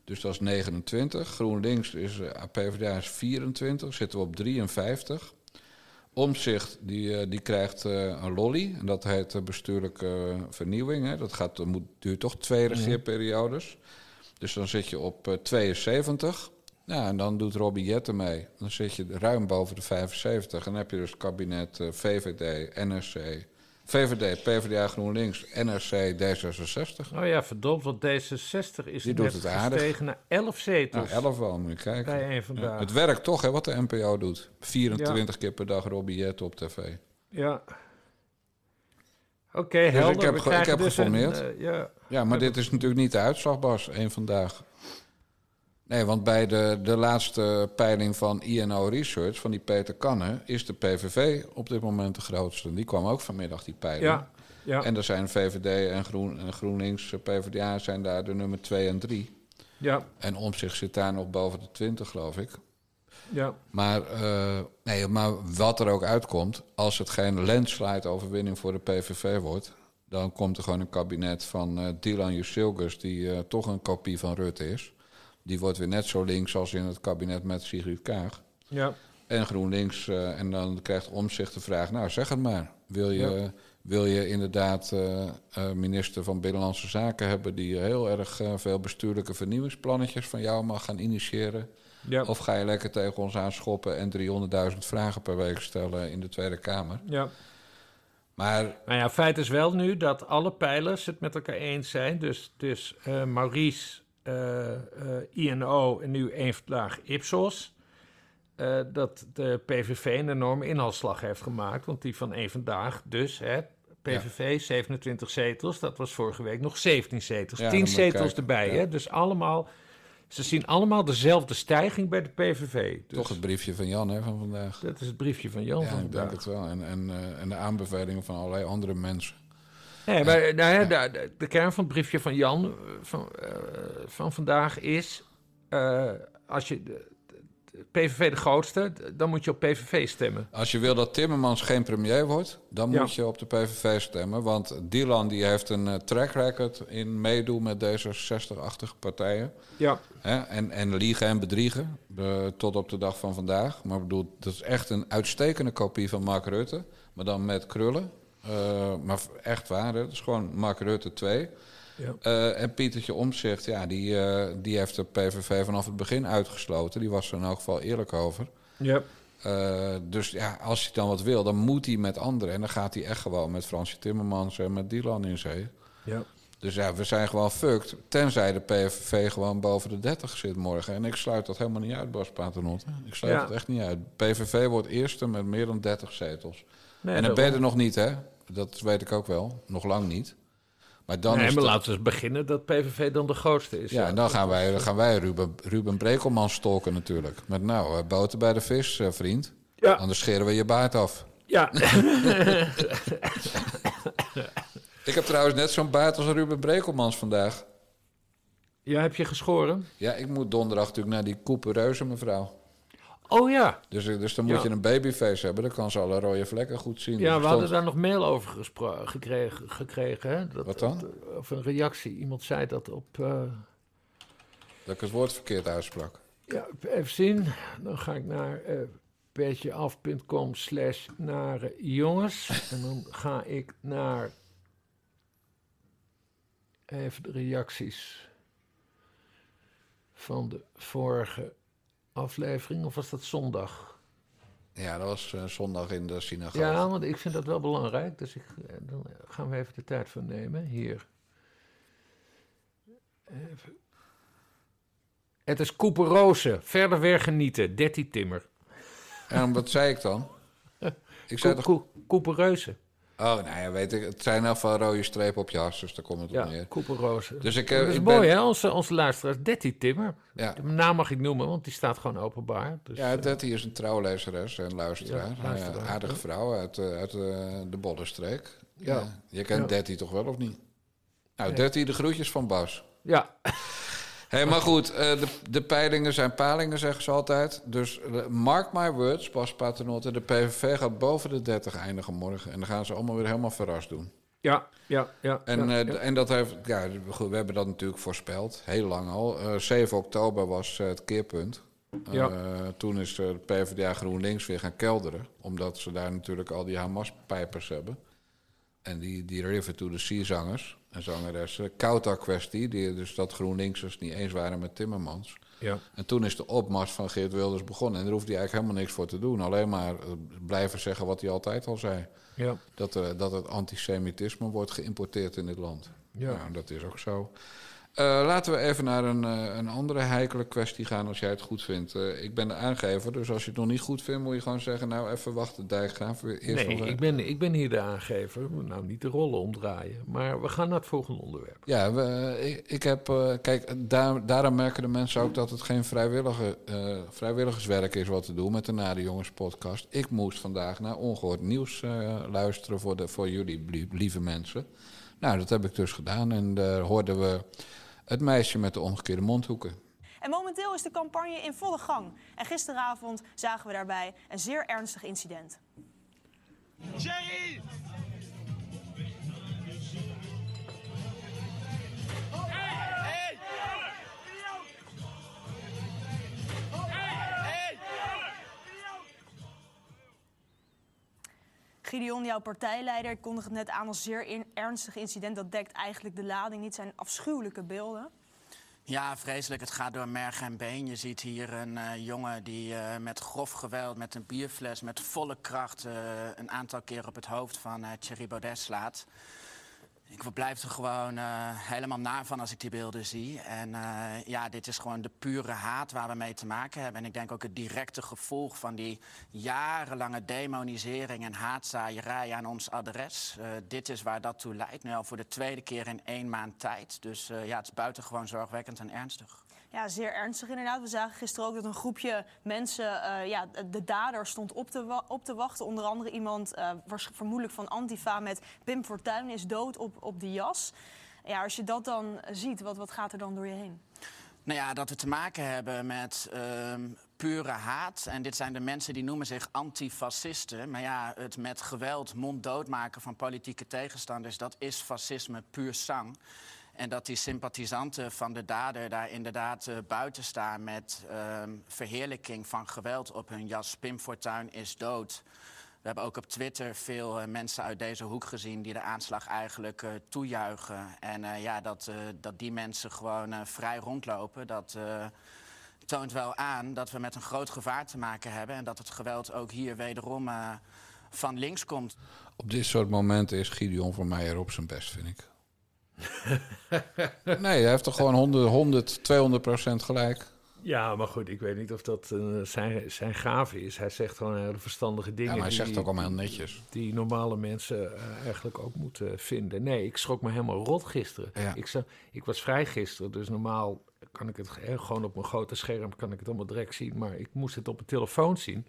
Dus dat is 29. GroenLinks is... eh, PvdA is 24. Zitten we op 53. Omzicht die, eh, die krijgt eh, een lolly. En dat heet eh, bestuurlijke eh, vernieuwing. Hè. Dat gaat, moet, duurt toch twee regeerperiodes. Dus dan zit je op eh, 72. Ja, en dan doet Robbie Jetten mee. Dan zit je ruim boven de 75. En dan heb je dus het kabinet eh, VVD, NRC, VVD, PvdA, GroenLinks, NRC, D66. oh ja, verdomd, want D66 is Die doet net het gestegen naar 11 Nou, zetels. 11 wel, moet je kijken. Bij één Ja, vandaag. het werkt toch, hè, wat de NPO doet. 24 keer per dag Robbie op tv. Ja. Oké, helder. Dus ik heb We ik heb dus een, geformeerd. eh, ja. Ja, maar dit is natuurlijk niet de uitslag, Bas, één vandaag. Nee, want bij de, de laatste peiling van INO Research, van die Peter Kanne, is de PVV op dit moment de grootste. Die kwam ook vanmiddag, die peiling. Ja, ja, En er zijn VVD en, Groen, en GroenLinks, eh, PvdA zijn daar de nummer 2 en 3. ja, En om zich zit daar nog boven de 20, geloof ik. ja. Maar, eh, nee, maar wat er ook uitkomt, als het geen landslide overwinning voor de PVV wordt, dan komt er gewoon een kabinet van eh Dylan Jusilgus, die toch een kopie van Rutte is. Die wordt weer net zo links als in het kabinet met Sigrid Kaag. ja. En GroenLinks, eh, en dan krijgt Omzicht de vraag, nou zeg het maar. Wil je, wil je inderdaad eh, minister van Binnenlandse Zaken hebben die heel erg veel bestuurlijke vernieuwingsplannetjes van jou mag gaan initiëren? ja. Of ga je lekker tegen ons aanschoppen en 300.000 vragen per week stellen in de Tweede Kamer? ja. Maar Nou ja, feit is wel nu dat alle pijlers het met elkaar eens zijn. Dus, dus Maurice INO en nu één vandaag Ipsos. eh, dat de PVV een enorme inhaalslag heeft gemaakt. Want die van één vandaag, dus hè, PVV 27 zetels. Dat was vorige week nog 17 zetels. Ja, 10 dan moet je zetels kijken, erbij. ja. Hè? Dus allemaal, ze zien allemaal dezelfde stijging bij de PVV. Dus Toch het briefje van Jan hè, van vandaag. dat is het briefje van Jan Ja, van ik denk vandaag. het wel. En, en, eh, en de aanbevelingen van allerlei andere mensen. Nee, maar nou ja, de, kern van het briefje van Jan eh, van, eh, van vandaag is... eh, als je de, de PVV de grootste, dan moet je op PVV stemmen. Als je wil dat Timmermans geen premier wordt, dan Ja. moet je op de PVV stemmen. Want Dylan die heeft een track record in meedoen met deze 60-achtige partijen. Ja. Hè? En, en liegen en bedriegen, de- tot op de dag van vandaag. Maar ik bedoel, dat is echt een uitstekende kopie van Mark Rutte. Maar dan met krullen. Eh, maar echt waar, hè? dat is gewoon Mark Rutte 2. Ja. Eh, en Pietertje Omtzigt, ja, die, eh, die heeft de PVV vanaf het begin uitgesloten. Die was er in elk geval eerlijk over. Ja. Dus ja, als hij dan wat wil, dan moet hij met anderen. En dan gaat hij echt gewoon met Fransje Timmermans en met Dylan in zee. Ja. Dus ja, we zijn gewoon fucked. Tenzij de PVV gewoon boven de 30 zit morgen. En ik sluit dat helemaal niet uit, Bas Paternotte. Ik sluit Ja. het echt niet uit. PVV wordt eerste met meer dan 30 zetels. Nee, en dan ben je er nog niet, hè? Dat weet ik ook wel. Nog lang niet. Maar dan nee, is maar het- laten we eens beginnen dat PVV dan de grootste is. ja, en dan gaan wij, dan gaan wij Ruben, Ruben Brekelman stalken natuurlijk. Met nou, eh, boter bij de vis, eh, vriend. Ja. Anders scheren we je baard af. Ja. Ik heb trouwens net zo'n baard als Ruben Brekelmans vandaag. ja, heb je geschoren? Ja, ik moet donderdag natuurlijk naar die coupereuze mevrouw. Oh ja. Dus, dus dan moet Ja. je een babyface hebben. Dan kan ze alle rode vlekken goed zien. Ja, we hadden daar nog mail over gespro- gekregen. gekregen hè? Dat, Wat dan? dat- Of een reactie. Iemand zei dat op... eh, Dat ik het woord verkeerd uitsprak. Ja, even zien. Dan ga ik naar eh petjeaf.com slash nare jongens. En dan ga ik naar... Even de reacties van de vorige aflevering. Of was dat zondag? Ja, dat was eh, zondag in de synagoge. Ja, want ik vind dat wel belangrijk. Dus ik, eh, dan gaan we even de tijd voor nemen. Hier. Even. Het is Koeperose. Verder weer genieten. Dertie Timmer. En wat zei ik dan? Ik zei toch... Koe- Koepereuze. Oh, nou ja, weet ik. Het zijn elk geval rode strepen op je jas, dus daar komt het op Ja, neer. Koeperroze. Dus ik, eh, dat is ik mooi, ben- hè? Onze, onze luisteraars. Detty Timmer. Ja. De naam mag ik noemen, want die staat gewoon openbaar. Dus, Ja, eh, Detty is een trouwlezeres en luisteraar. Ja, luisteraar, Eh, aardige vrouw uit, eh, uit eh, de Bollenstreek. Ja. Ja. Je kent. Detty toch wel, of niet? Nou. Detty, de groetjes van Bas. ja. Hé, maar goed, eh, de, de peilingen zijn palingen, zeggen ze altijd. Dus eh, mark my words, Bas Paternotte. De PVV gaat boven de 30 eindigen morgen. En dan gaan ze allemaal weer helemaal verrast doen. ja, ja, ja. En, ja, eh, en dat heeft, ja, we hebben dat natuurlijk voorspeld, heel lang al. Eh 7 oktober was het keerpunt. Ja. toen is de PvdA GroenLinks weer gaan kelderen, omdat ze daar natuurlijk al die Hamas-pijpers hebben. En die, die River to the Sea-zangers en zangeressen. Kouta-kwestie, die dus dat GroenLinksers niet eens waren met Timmermans. Ja. En toen is de opmars van Geert Wilders begonnen. En daar hoefde hij eigenlijk helemaal niks voor te doen. Alleen maar eh, blijven zeggen wat hij altijd al zei. Ja. Dat, er, dat het antisemitisme wordt geïmporteerd in dit land. Ja. Nou, dat is ook zo. Eh, laten we even naar een, eh, een andere heikele kwestie gaan als jij het goed vindt. Eh, ik ben de aangever, dus als je het nog niet goed vindt... moet je gewoon zeggen, nou even wachten, Dijkgraaf. Eerst Nee, nog, ik ben, ik ben hier de aangever. Nou, niet de rollen omdraaien. Maar we gaan naar het volgende onderwerp. Ja, we, ik, ik heb. kijk, daar, daarom merken de mensen ook dat het geen vrijwillige, vrijwilligerswerk is wat te doen met de Nare Jongens podcast. Ik moest vandaag naar ongehoord nieuws luisteren voor, de, voor jullie, lie- lieve mensen. Nou, dat heb ik dus gedaan en daar hoorden we het meisje met de omgekeerde mondhoeken. En momenteel is de campagne in volle gang. En gisteravond zagen we daarbij een zeer ernstig incident. Jerry! Gideon, jouw partijleider, kondigt het net aan als zeer ernstig incident. Dat dekt eigenlijk de lading niet, zijn afschuwelijke beelden. Ja, vreselijk. Het gaat door merg en been. Je ziet hier een eh, jongen die eh, met grof geweld, met een bierfles, met volle kracht... eh, een aantal keer op het hoofd van Thierry Baudet slaat. Ik blijf er gewoon uh, helemaal naar van als ik die beelden zie. En uh, ja, dit is gewoon de pure haat waar we mee te maken hebben. En ik denk ook het directe gevolg van die jarenlange demonisering en haatzaaierij aan ons adres. Uh, dit is waar dat toe leidt. Nu al voor de tweede keer in één maand tijd. Dus ja, het is buitengewoon zorgwekkend en ernstig. Ja, zeer ernstig inderdaad. We zagen gisteren ook dat een groepje mensen uh, ja, de dader stond op te, op te wachten. Onder andere iemand, uh, vermoedelijk van Antifa, met Pim Fortuyn is dood op, op de jas. Ja, als je dat dan ziet, wat, wat gaat er dan door je heen? Nou ja, dat we te maken hebben met uh, pure haat. En dit zijn de mensen die noemen zich antifascisten. Maar ja, het met geweld monddood maken van politieke tegenstanders... dat is fascisme puur sang. En dat die sympathisanten van de dader daar inderdaad uh, buiten staan met uh, verheerlijking van geweld op hun jas. Pim Fortuyn is dood. We hebben ook op Twitter veel uh, mensen uit deze hoek gezien die de aanslag eigenlijk toejuichen. En ja, dat, dat die mensen gewoon vrij rondlopen, dat toont wel aan dat we met een groot gevaar te maken hebben. En dat het geweld ook hier wederom van links komt. Op dit soort momenten is Gideon van Meijer op zijn best, vind ik. nee, hij heeft toch gewoon 100, 100 200 procent gelijk. Ja, maar goed, ik weet niet of dat uh, zijn, zijn gave is. Hij zegt gewoon hele verstandige dingen. Ja, maar hij die, zegt ook allemaal netjes. Die normale mensen uh, eigenlijk ook moeten vinden. Nee, ik schrok me helemaal rot gisteren. Ja. Ik, zag, ik was vrij gisteren, dus normaal kan ik het gewoon op mijn grote scherm kan ik het allemaal direct zien. Maar ik moest het op een telefoon zien.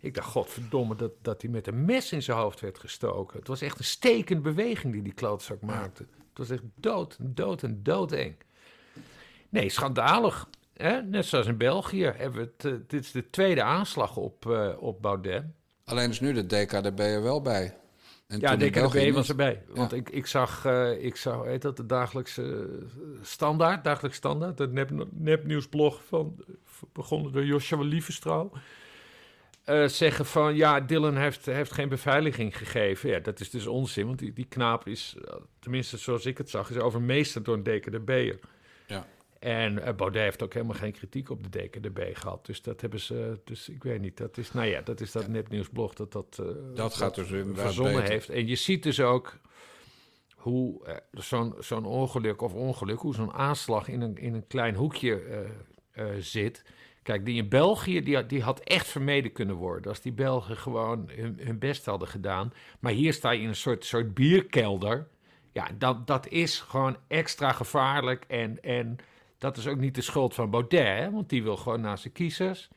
Ik dacht, godverdomme, dat, dat hij met een mes in zijn hoofd werd gestoken. Het was echt een stekende beweging die die klootzak maakte. Het was echt dood, dood en doodeng. Nee, schandalig. Hè? Net zoals in België hebben we het. Uh, dit is de tweede aanslag op, uh, op Baudet. Alleen is nu de DKDB er wel bij. En ja, DKDB was erbij. Ja. Want ik, ik zag, uh, ik zag, heet dat, de dagelijkse standaard, dagelijks standaard, het nep, nepnieuwsblog van, begonnen door Joshua Liefestrouw. Uh, zeggen van ja, Dylan heeft, heeft geen beveiliging gegeven. Ja, dat is dus onzin, want die, die knaap is, tenminste zoals ik het zag, is overmeesterd door een DKDB'er. Ja. En uh, Baudet heeft ook helemaal geen kritiek op de DKDB gehad. Dus dat hebben ze, dus ik weet niet, dat is, nou ja, dat is dat ja. nepnieuwsblog dat dat, uh, dat gaat dus verzonnen beter. heeft. En je ziet dus ook hoe zo'n zo'n ongeluk of ongeluk, hoe zo'n aanslag in een, in een klein hoekje zit Kijk, die in België, die, die had echt vermeden kunnen worden. Als die Belgen gewoon hun, hun best hadden gedaan. Maar hier sta je in een soort, soort bierkelder. Ja, dat, dat is gewoon extra gevaarlijk. En, en dat is ook niet de schuld van Baudet, want die wil gewoon naar zijn kiezers.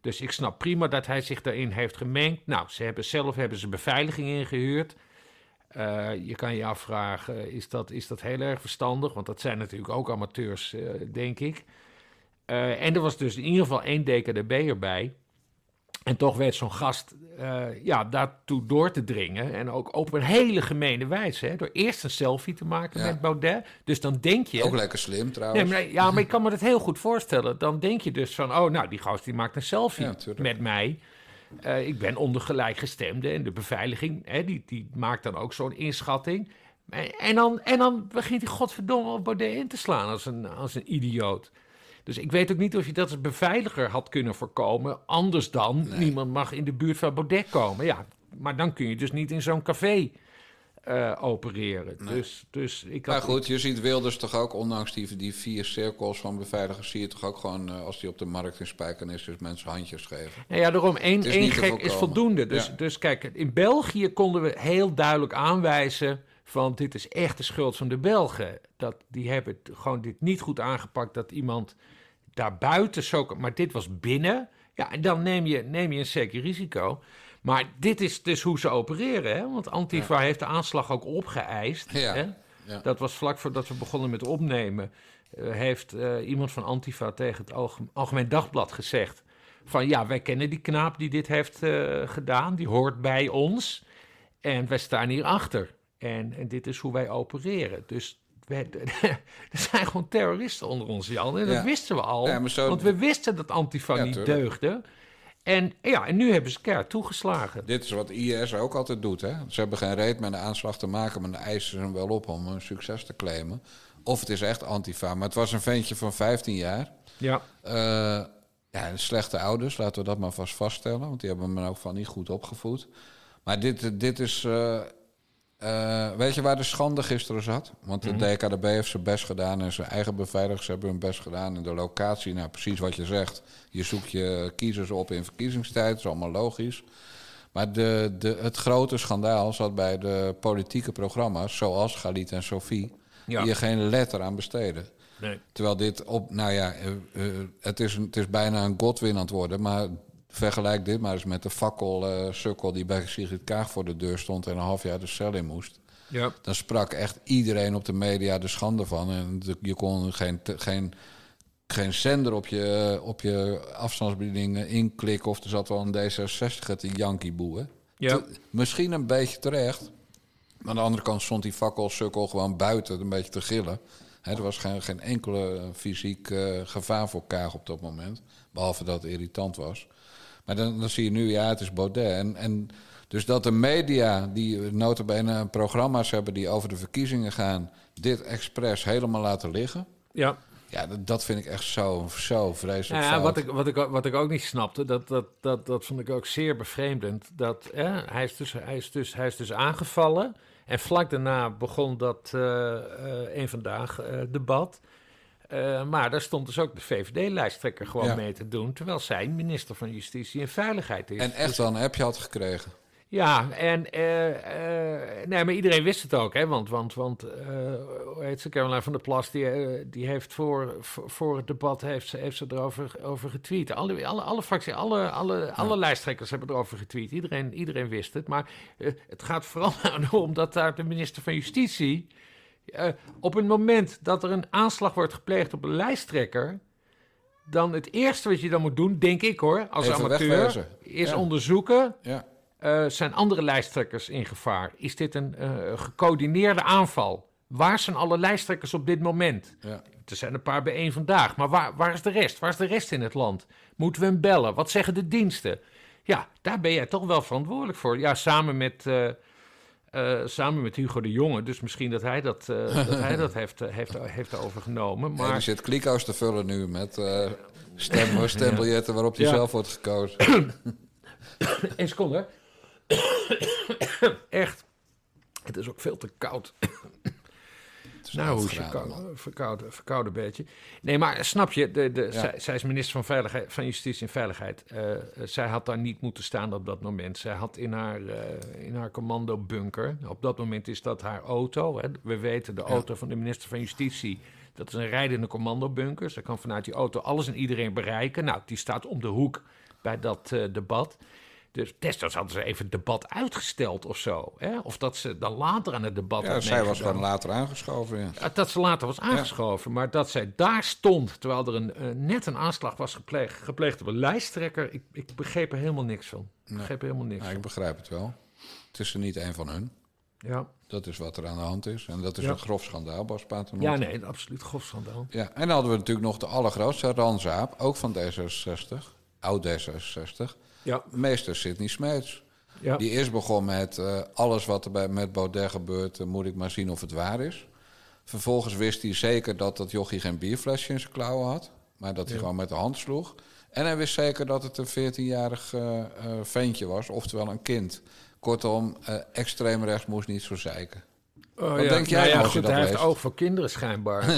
Dus ik snap prima dat hij zich daarin heeft gemengd. Nou, ze hebben zelf hebben ze beveiliging ingehuurd. Uh, je kan je afvragen, is dat, is dat heel erg verstandig? Want dat zijn natuurlijk ook amateurs, uh, denk ik. Uh, en er was dus in ieder geval één DKDB erbij. En toch werd zo'n gast uh, ja, daartoe door te dringen. En ook op een hele gemene wijze. Hè, door eerst een selfie te maken ja. met Baudet. Dus dan denk je... Ook lekker slim trouwens. Nee, maar, ja, maar ik kan me dat heel goed voorstellen. Dan denk je dus van... Oh, nou, die gast die maakt een selfie ja, met mij. Uh, ik ben onder gelijkgestemde. En de beveiliging, hè, die, die maakt dan ook zo'n inschatting. En dan, en dan begint hij godverdomme op Baudet in te slaan als een, als een idioot. Dus ik weet ook niet of je dat als beveiliger had kunnen voorkomen. Anders dan, nee. niemand mag in de buurt van Baudet komen. Ja, maar dan kun je dus niet in zo'n café uh, opereren. Nee. Dus, dus ik had... Maar goed, je ziet Wilders toch ook, ondanks die, die vier cirkels van beveiligers... zie je toch ook gewoon, uh, als die op de markt in spijken is... dus mensen handjes geven. Nou ja, daarom, één, één gek is voldoende. Dus, ja. dus kijk, in België konden we heel duidelijk aanwijzen... van dit is echt de schuld van de Belgen. Dat, die hebben gewoon dit niet goed aangepakt... dat iemand daarbuiten zo... Maar dit was binnen. Ja, en dan neem je, neem je een zeker risico. Maar dit is dus hoe ze opereren. Hè? Want Antifa ja. heeft de aanslag ook opgeëist. Ja. Hè? Ja. Dat was vlak voordat we begonnen met opnemen. Uh, heeft uh, iemand van Antifa tegen het Algemeen, Algemeen Dagblad gezegd... van ja, wij kennen die knaap die dit heeft uh, gedaan. Die hoort bij ons. En wij staan hier achter. En, en dit is hoe wij opereren. Dus er zijn gewoon terroristen onder ons, Jan. En dat Ja. wisten we al. Ja, maar zo- Want we wisten dat Antifa Ja, niet tuurlijk. deugde. En, ja, en nu hebben ze keihard toegeslagen. Dit is wat IS ook altijd doet. Hè? Ze hebben geen reet met een aanslag te maken, maar dan eisen ze hem wel op om een succes te claimen. Of het is echt antifa. Maar het was een ventje van 15 jaar. Ja. Eh, ja, slechte ouders, laten we dat maar vast vaststellen. Want die hebben hem ook van niet goed opgevoed. Maar dit, dit is. eh, Eh, weet je waar de schande gisteren zat? Want de Mhm. DKDB heeft zijn best gedaan en zijn eigen beveiligers hebben hun best gedaan. En de locatie, nou precies wat je zegt. Je zoekt je kiezers op in verkiezingstijd, dat is allemaal logisch. Maar de, de, het grote schandaal zat bij de politieke programma's, zoals Galit en Sophie, Ja. die er geen letter aan besteden. Nee. Terwijl dit op, nou ja, eh, eh, het, is een, het is bijna een Godwin aan het worden. Maar vergelijk dit maar eens met de fakkel-sukkel die bij Sigrid Kaag voor de deur stond en een half jaar de cel in moest. Ja. Dan sprak echt iedereen op de media de schande van. En je kon geen, geen, geen zender op je, op je afstandsbediening eh, inklikken. Of er zat wel een D66 te Yankee. Ja. Te- Misschien een beetje terecht. Maar aan de andere kant stond die fakkelsukkel gewoon buiten een beetje te gillen. Er was geen, geen enkele eh, fysiek eh, gevaar voor Kaag op dat moment. Behalve dat het irritant was. Maar dan, dan zie je nu, ja, het is Baudet. En, en dus dat de media, die notabene programma's hebben die over de verkiezingen gaan... dit expres helemaal laten liggen. Ja. Ja, dat, vind ik echt zo, zo vreselijk Nou ja, fout. wat, ik, wat, ik, ook- wat ik ook niet snapte, dat, dat, dat, dat vond ik ook zeer bevreemdend. Dat, hè, hij, is dus, hij, is dus, hij is dus aangevallen. En vlak daarna begon dat eh een vandaag eh, debat. Eh, maar daar stond dus ook de VVD-lijsttrekker gewoon Ja. mee te doen. Terwijl zij minister van Justitie en Veiligheid is. En echt Dus- wel een appje had gekregen. ja, en eh, eh, nee, maar iedereen wist het ook, hè? Want, want, want hoe heet ze, Caroline van der Plas, die, die heeft voor, voor, voor het debat heeft ze, heeft ze erover over getweet. Alle, alle, alle fracties, alle, alle, alle lijsttrekkers hebben erover getweet. Iedereen, iedereen wist het. Maar het gaat vooral om dat daar de minister van Justitie. Eh, op het moment dat er een aanslag wordt gepleegd op een lijsttrekker. Dan het eerste wat je dan moet doen, denk ik hoor, als Even amateur, is Ja. onderzoeken. Ja. Eh, zijn andere lijsttrekkers in gevaar? Is dit een eh, gecoördineerde aanval? Waar zijn alle lijsttrekkers op dit moment? Ja. Er zijn een paar bijeen vandaag, maar waar, waar is de rest? Waar is de rest in het land? Moeten we hem bellen? Wat zeggen de diensten? Ja, daar ben jij toch wel verantwoordelijk voor. Ja, samen met, eh, samen met Hugo de Jonge. Dus misschien dat hij dat, eh, dat, hij dat heeft, eh, heeft, heeft overgenomen. Maar... Die zit kliko's te vullen nu met eh stem, stembiljetten waarop hij Ja. zelf wordt gekozen. Eén seconde. Echt. Het is ook veel te koud. Nou, 11 hoe is graden, verkouden, verkouden, verkouden beetje. Nee, maar snap je, de, de, Ja. zij, zij is minister van, Veiligheid, van Justitie en Veiligheid. Eh, zij had daar niet moeten staan op dat moment. Zij had in haar, eh, in haar commandobunker, op dat moment is dat haar auto. Hè. We weten, de auto van de minister van Justitie, dat is een rijdende commandobunker. Ze kan vanuit die auto alles en iedereen bereiken. Nou, die staat om de hoek bij dat eh, debat. Dus desnoods hadden ze even het debat uitgesteld of zo. Hè? Of dat ze dan later aan het debat Ja, zij was gewoon later aangeschoven. Ja. Dat ze later was aangeschoven, maar dat zij daar stond terwijl er een, eh, net een aanslag was gepleegd, gepleegd op een lijsttrekker. Ik, ik begreep er helemaal niks van. Ik begreep er helemaal niks Ja, van. ik begrijp het wel. Het is er niet een van hun. Ja. Dat is wat er aan de hand is. En dat is Ja. een grof schandaal, Bas Paternotte. ja, nee, absoluut grofschandaal. Ja, en dan hadden we natuurlijk nog de allergrootste, Ranzaap, ook van D66, oud D66. Ja. Meester Sidney Smeets. Ja. Die eerst begon met eh, alles wat er bij, met Baudet gebeurt, eh, moet ik maar zien of het waar is. Vervolgens wist hij zeker dat dat jochie geen bierflesje in zijn klauwen had, maar dat hij Ja. gewoon met de hand sloeg. En hij wist zeker dat het een 14-jarig eh, eh, ventje was, oftewel een kind. Kortom, extreem rechts moest niet zo zeiken. Oh, Wat ja. denk jij nou ja, als je goed, dat hij heeft oog voor kinderen schijnbaar.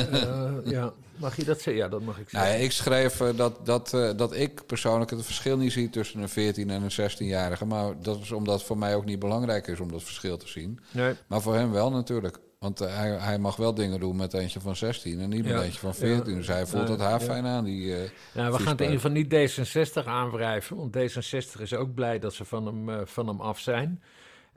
Ja. Mag je dat zeggen? Ja, dat mag ik zeggen. Nou, ik schreef eh, dat, dat, eh, dat ik persoonlijk het verschil niet zie tussen een 14 en een 16-jarige. Maar dat is omdat het voor mij ook niet belangrijk is om dat verschil te zien. Nee. Maar voor hem wel natuurlijk. Want eh, hij, hij mag wel dingen doen met eentje van 16 en niet met Ja. eentje van 14. Ja. Dus hij voelt dat haar fijn aan. Die, Nou, we gaan het in ieder geval niet D66 aanwrijven. Want D66 is ook blij dat ze van hem, van hem af zijn.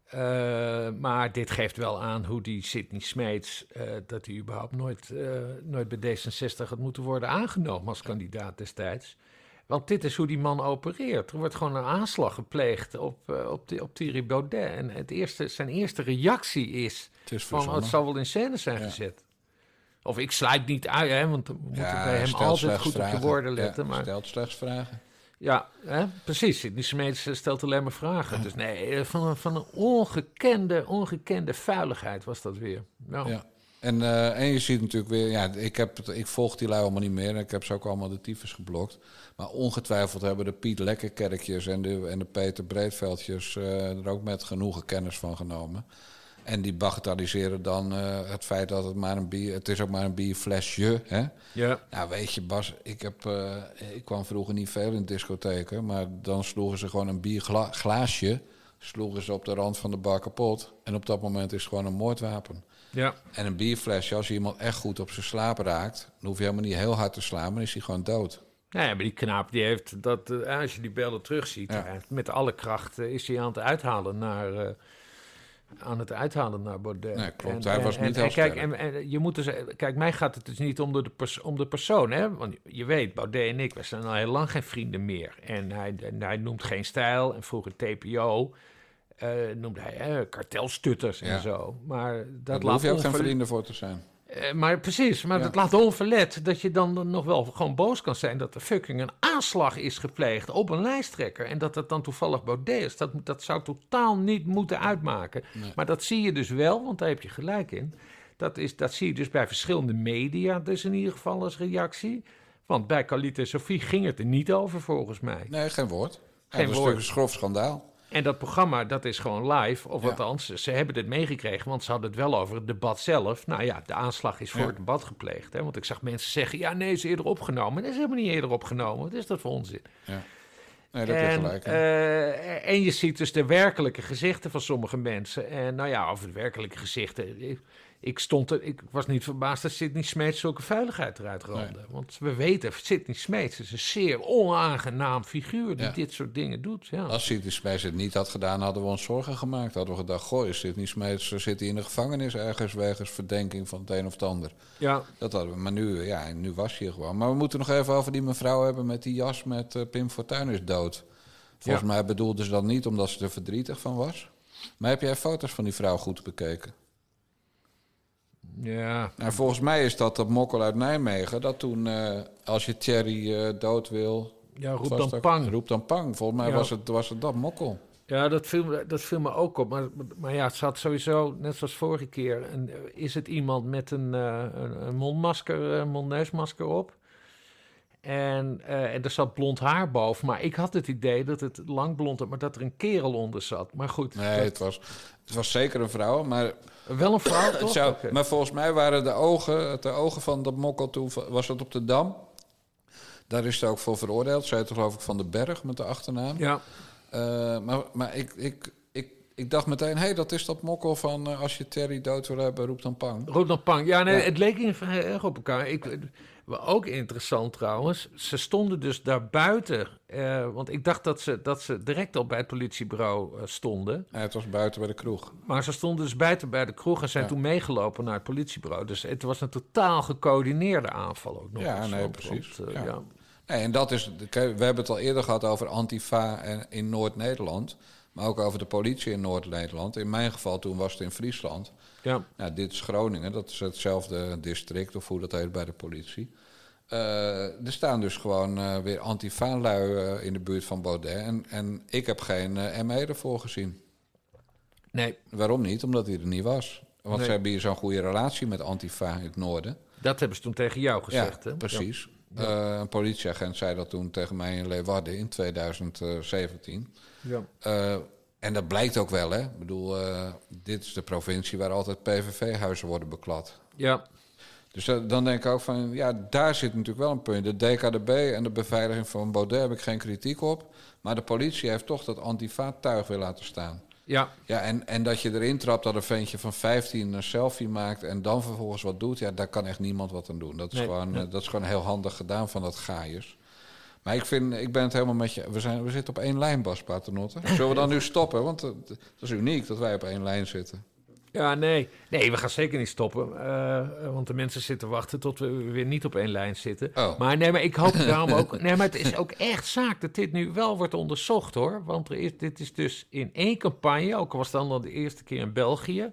Eh, maar dit geeft wel aan hoe die Sidney Smeets... eh, dat hij überhaupt nooit, eh, nooit bij D66 had moeten worden aangenomen als kandidaat destijds. Want dit is hoe die man opereert. Er wordt gewoon een aanslag gepleegd op, op, die, op Thierry Baudet. En het eerste, zijn eerste reactie is, van... oh, het zal wel in scène zijn Ja. gezet. Of ik sluit niet uit, hè, want we moeten ja, bij hem altijd goed op je woorden Ja, letten. maar... stelt slechts vragen. Ja, hè? precies. Die Smeets stelt alleen maar vragen. Dus nee, eh, van, van een ongekende, ongekende vuiligheid was dat weer. Nou, Ja. En, eh, en je ziet natuurlijk weer, ja, ik, heb ik volg die lui allemaal niet meer. en Ik heb ze ook allemaal de tyfus geblokt. Maar ongetwijfeld hebben de Piet Lekkerkerkjes en de, en de Peter Breedveldjes eh, er ook met genoegen kennis van genomen. En die bagatelliseren dan eh, het feit dat het maar een bier... Het is ook maar een bierflesje, hè? Ja. Nou, weet je, Bas, ik, heb, eh, ik kwam vroeger niet veel in discotheken... maar dan sloegen ze gewoon een bierglaasje... sloegen ze op de rand van de bar kapot. En op dat moment is het gewoon een moordwapen. Ja. En een bierflesje, als je iemand echt goed op zijn slaap raakt... dan hoef je helemaal niet heel hard te slaan, maar dan is hij gewoon dood. Nou ja, maar die knaap die heeft dat, eh, als je die beelden terugziet, Ja. met alle kracht eh, is hij aan het uithalen naar, aan het uithalen naar Baudet. Nee, klopt. Hij was niet heel kijk, en, en je moet dus, kijk, mij gaat het dus niet om de, pers- om de persoon, hè? Want je weet, Baudet en ik, we zijn al heel lang geen vrienden meer. En hij, en hij noemt geen stijl. En vroeger TPO eh, noemde hij eh, kartelstutters en Ja. zo. Maar dat Daar laat hoef je ook geen vrienden voor te zijn. Eh, maar precies, maar Ja. dat laat onverlet dat je dan nog wel gewoon boos kan zijn dat er fucking een aanslag is gepleegd op een lijsttrekker. En dat dat dan toevallig Baudet is. Dat, dat zou totaal niet moeten uitmaken. Nee. Maar dat zie je dus wel, want daar heb je gelijk in. Dat, is, dat zie je dus bij verschillende media, dus in ieder geval als reactie. Want bij Kalita en Sophie ging het er niet over, volgens mij. Nee, geen woord. Geen is woord. een schrof schandaal. En dat programma, dat is gewoon live. Of Ja. althans, ze hebben het meegekregen, want ze hadden het wel over het debat zelf. Nou ja, de aanslag is voor Ja. het debat gepleegd. Hè? Want ik zag mensen zeggen, ja, nee, is eerder opgenomen. Dat is helemaal niet eerder opgenomen. Wat is dat voor onzin? Ja. Nee, je En, gelijk eh, en je ziet dus de werkelijke gezichten van sommige mensen. En nou ja, over de werkelijke gezichten. Ik, stond er, ik was niet verbaasd dat Sidney Smeets zulke veiligheid eruit rolde. Want we weten, Sidney Smeets is een zeer onaangenaam figuur die Ja. dit soort dingen doet. Ja. Als Sidney Smeets het niet had gedaan, hadden we ons zorgen gemaakt. Hadden we gedacht, goh, is Sidney Smeets, zit hij in de gevangenis ergens wegens verdenking van het een of het ander. Ja. Dat hadden we, maar nu, ja, nu was hij gewoon. Maar we moeten nog even over die mevrouw hebben met die jas met eh, Pim Fortuyn is dood. Volgens Ja. mij bedoelde ze dat niet omdat ze er verdrietig van was. Maar heb jij foto's van die vrouw goed bekeken? Ja. En volgens mij is dat dat mokkel uit Nijmegen. Dat toen, eh, als je Thierry eh, dood wil... Ja, roep dan dat- pang. Roep dan pang. Volgens mij Ja. was, het, was het dat mokkel. Ja, dat viel, me- dat viel me ook op. Maar, maar ja, het zat sowieso, net zoals vorige keer, een, is het iemand met een, eh, een, een mondmasker, een mondneusmasker op. En, en er zat blond haar boven. Maar ik had het idee dat het lang blond was, maar dat er een kerel onder zat. Maar goed. Nee, dat- het was, het was zeker een vrouw, maar... Wel een vrouw, toch? Maar volgens mij waren de ogen, de ogen van dat mokkel toen... was het op de Dam. Daar is ze ook voor veroordeeld. Zij geloof ik van de Berg met de achternaam. Ja. Eh, maar maar ik, ik, ik, ik dacht meteen, hé, hey, dat is dat mokkel van... eh, als je Terry dood wil hebben, roep dan pang. Roep dan pang. Ja, nee, Ja. het leek in heel erg op elkaar. Ik, ook interessant trouwens. Ze stonden dus daar buiten. eh, want ik dacht dat ze, dat ze direct al bij het politiebureau eh, stonden. Ja, het was buiten bij de kroeg. Maar ze stonden dus buiten bij de kroeg en zijn Ja. toen meegelopen naar het politiebureau. Dus het was een totaal gecoördineerde aanval ook nog. Ja, eens. nee, precies. want, eh, Ja. Nee, en dat is, we hebben het al eerder gehad over Antifa in Noord-Nederland. Maar ook over de politie in Noord-Nederland. In mijn geval toen was het in Friesland. Ja. Nou, dit is Groningen, dat is hetzelfde district, of hoe dat heet bij de politie. Eh, er staan dus gewoon eh, weer Antifa-lui eh, in de buurt van Baudet. En, en ik heb geen ME ervoor gezien. Nee. Waarom niet? Omdat hij er niet was. Want Nee. ze hebben hier zo'n goede relatie met Antifa in het noorden. Dat hebben ze toen tegen jou gezegd, ja, hè? precies. Ja. Een politieagent zei dat toen tegen mij in Leeuwarden in 2017. Ja. En dat blijkt ook wel, hè. Ik bedoel, eh, dit is de provincie waar altijd PVV-huizen worden beklad. Ja. Dus eh, dan denk ik ook van, ja, daar zit natuurlijk wel een punt. De DKDB en de beveiliging van Baudet heb ik geen kritiek op. Maar de politie heeft toch dat antifa-tuig weer laten staan. Ja. Ja, en, en dat je erin trapt dat een ventje van 15 een selfie maakt en dan vervolgens wat doet, ja, daar kan echt niemand wat aan doen. Dat is, Nee, gewoon, nee. eh, dat is gewoon heel handig gedaan van dat gaaiers. Maar ik, vind, ik ben het helemaal met je. We, zijn, we zitten op één lijn, Bas Paternotte. Zullen we dan nu stoppen? Want eh, dat is uniek dat wij op één lijn zitten. Ja, nee. Nee, we gaan zeker niet stoppen. eh, want de mensen zitten wachten tot we weer niet op één lijn zitten. Oh. Maar nee, maar ik hoop daarom ook... Nee, maar het is ook echt zaak dat dit nu wel wordt onderzocht, hoor. Want er is, dit is dus in één campagne, ook al was het dan al de eerste keer in België...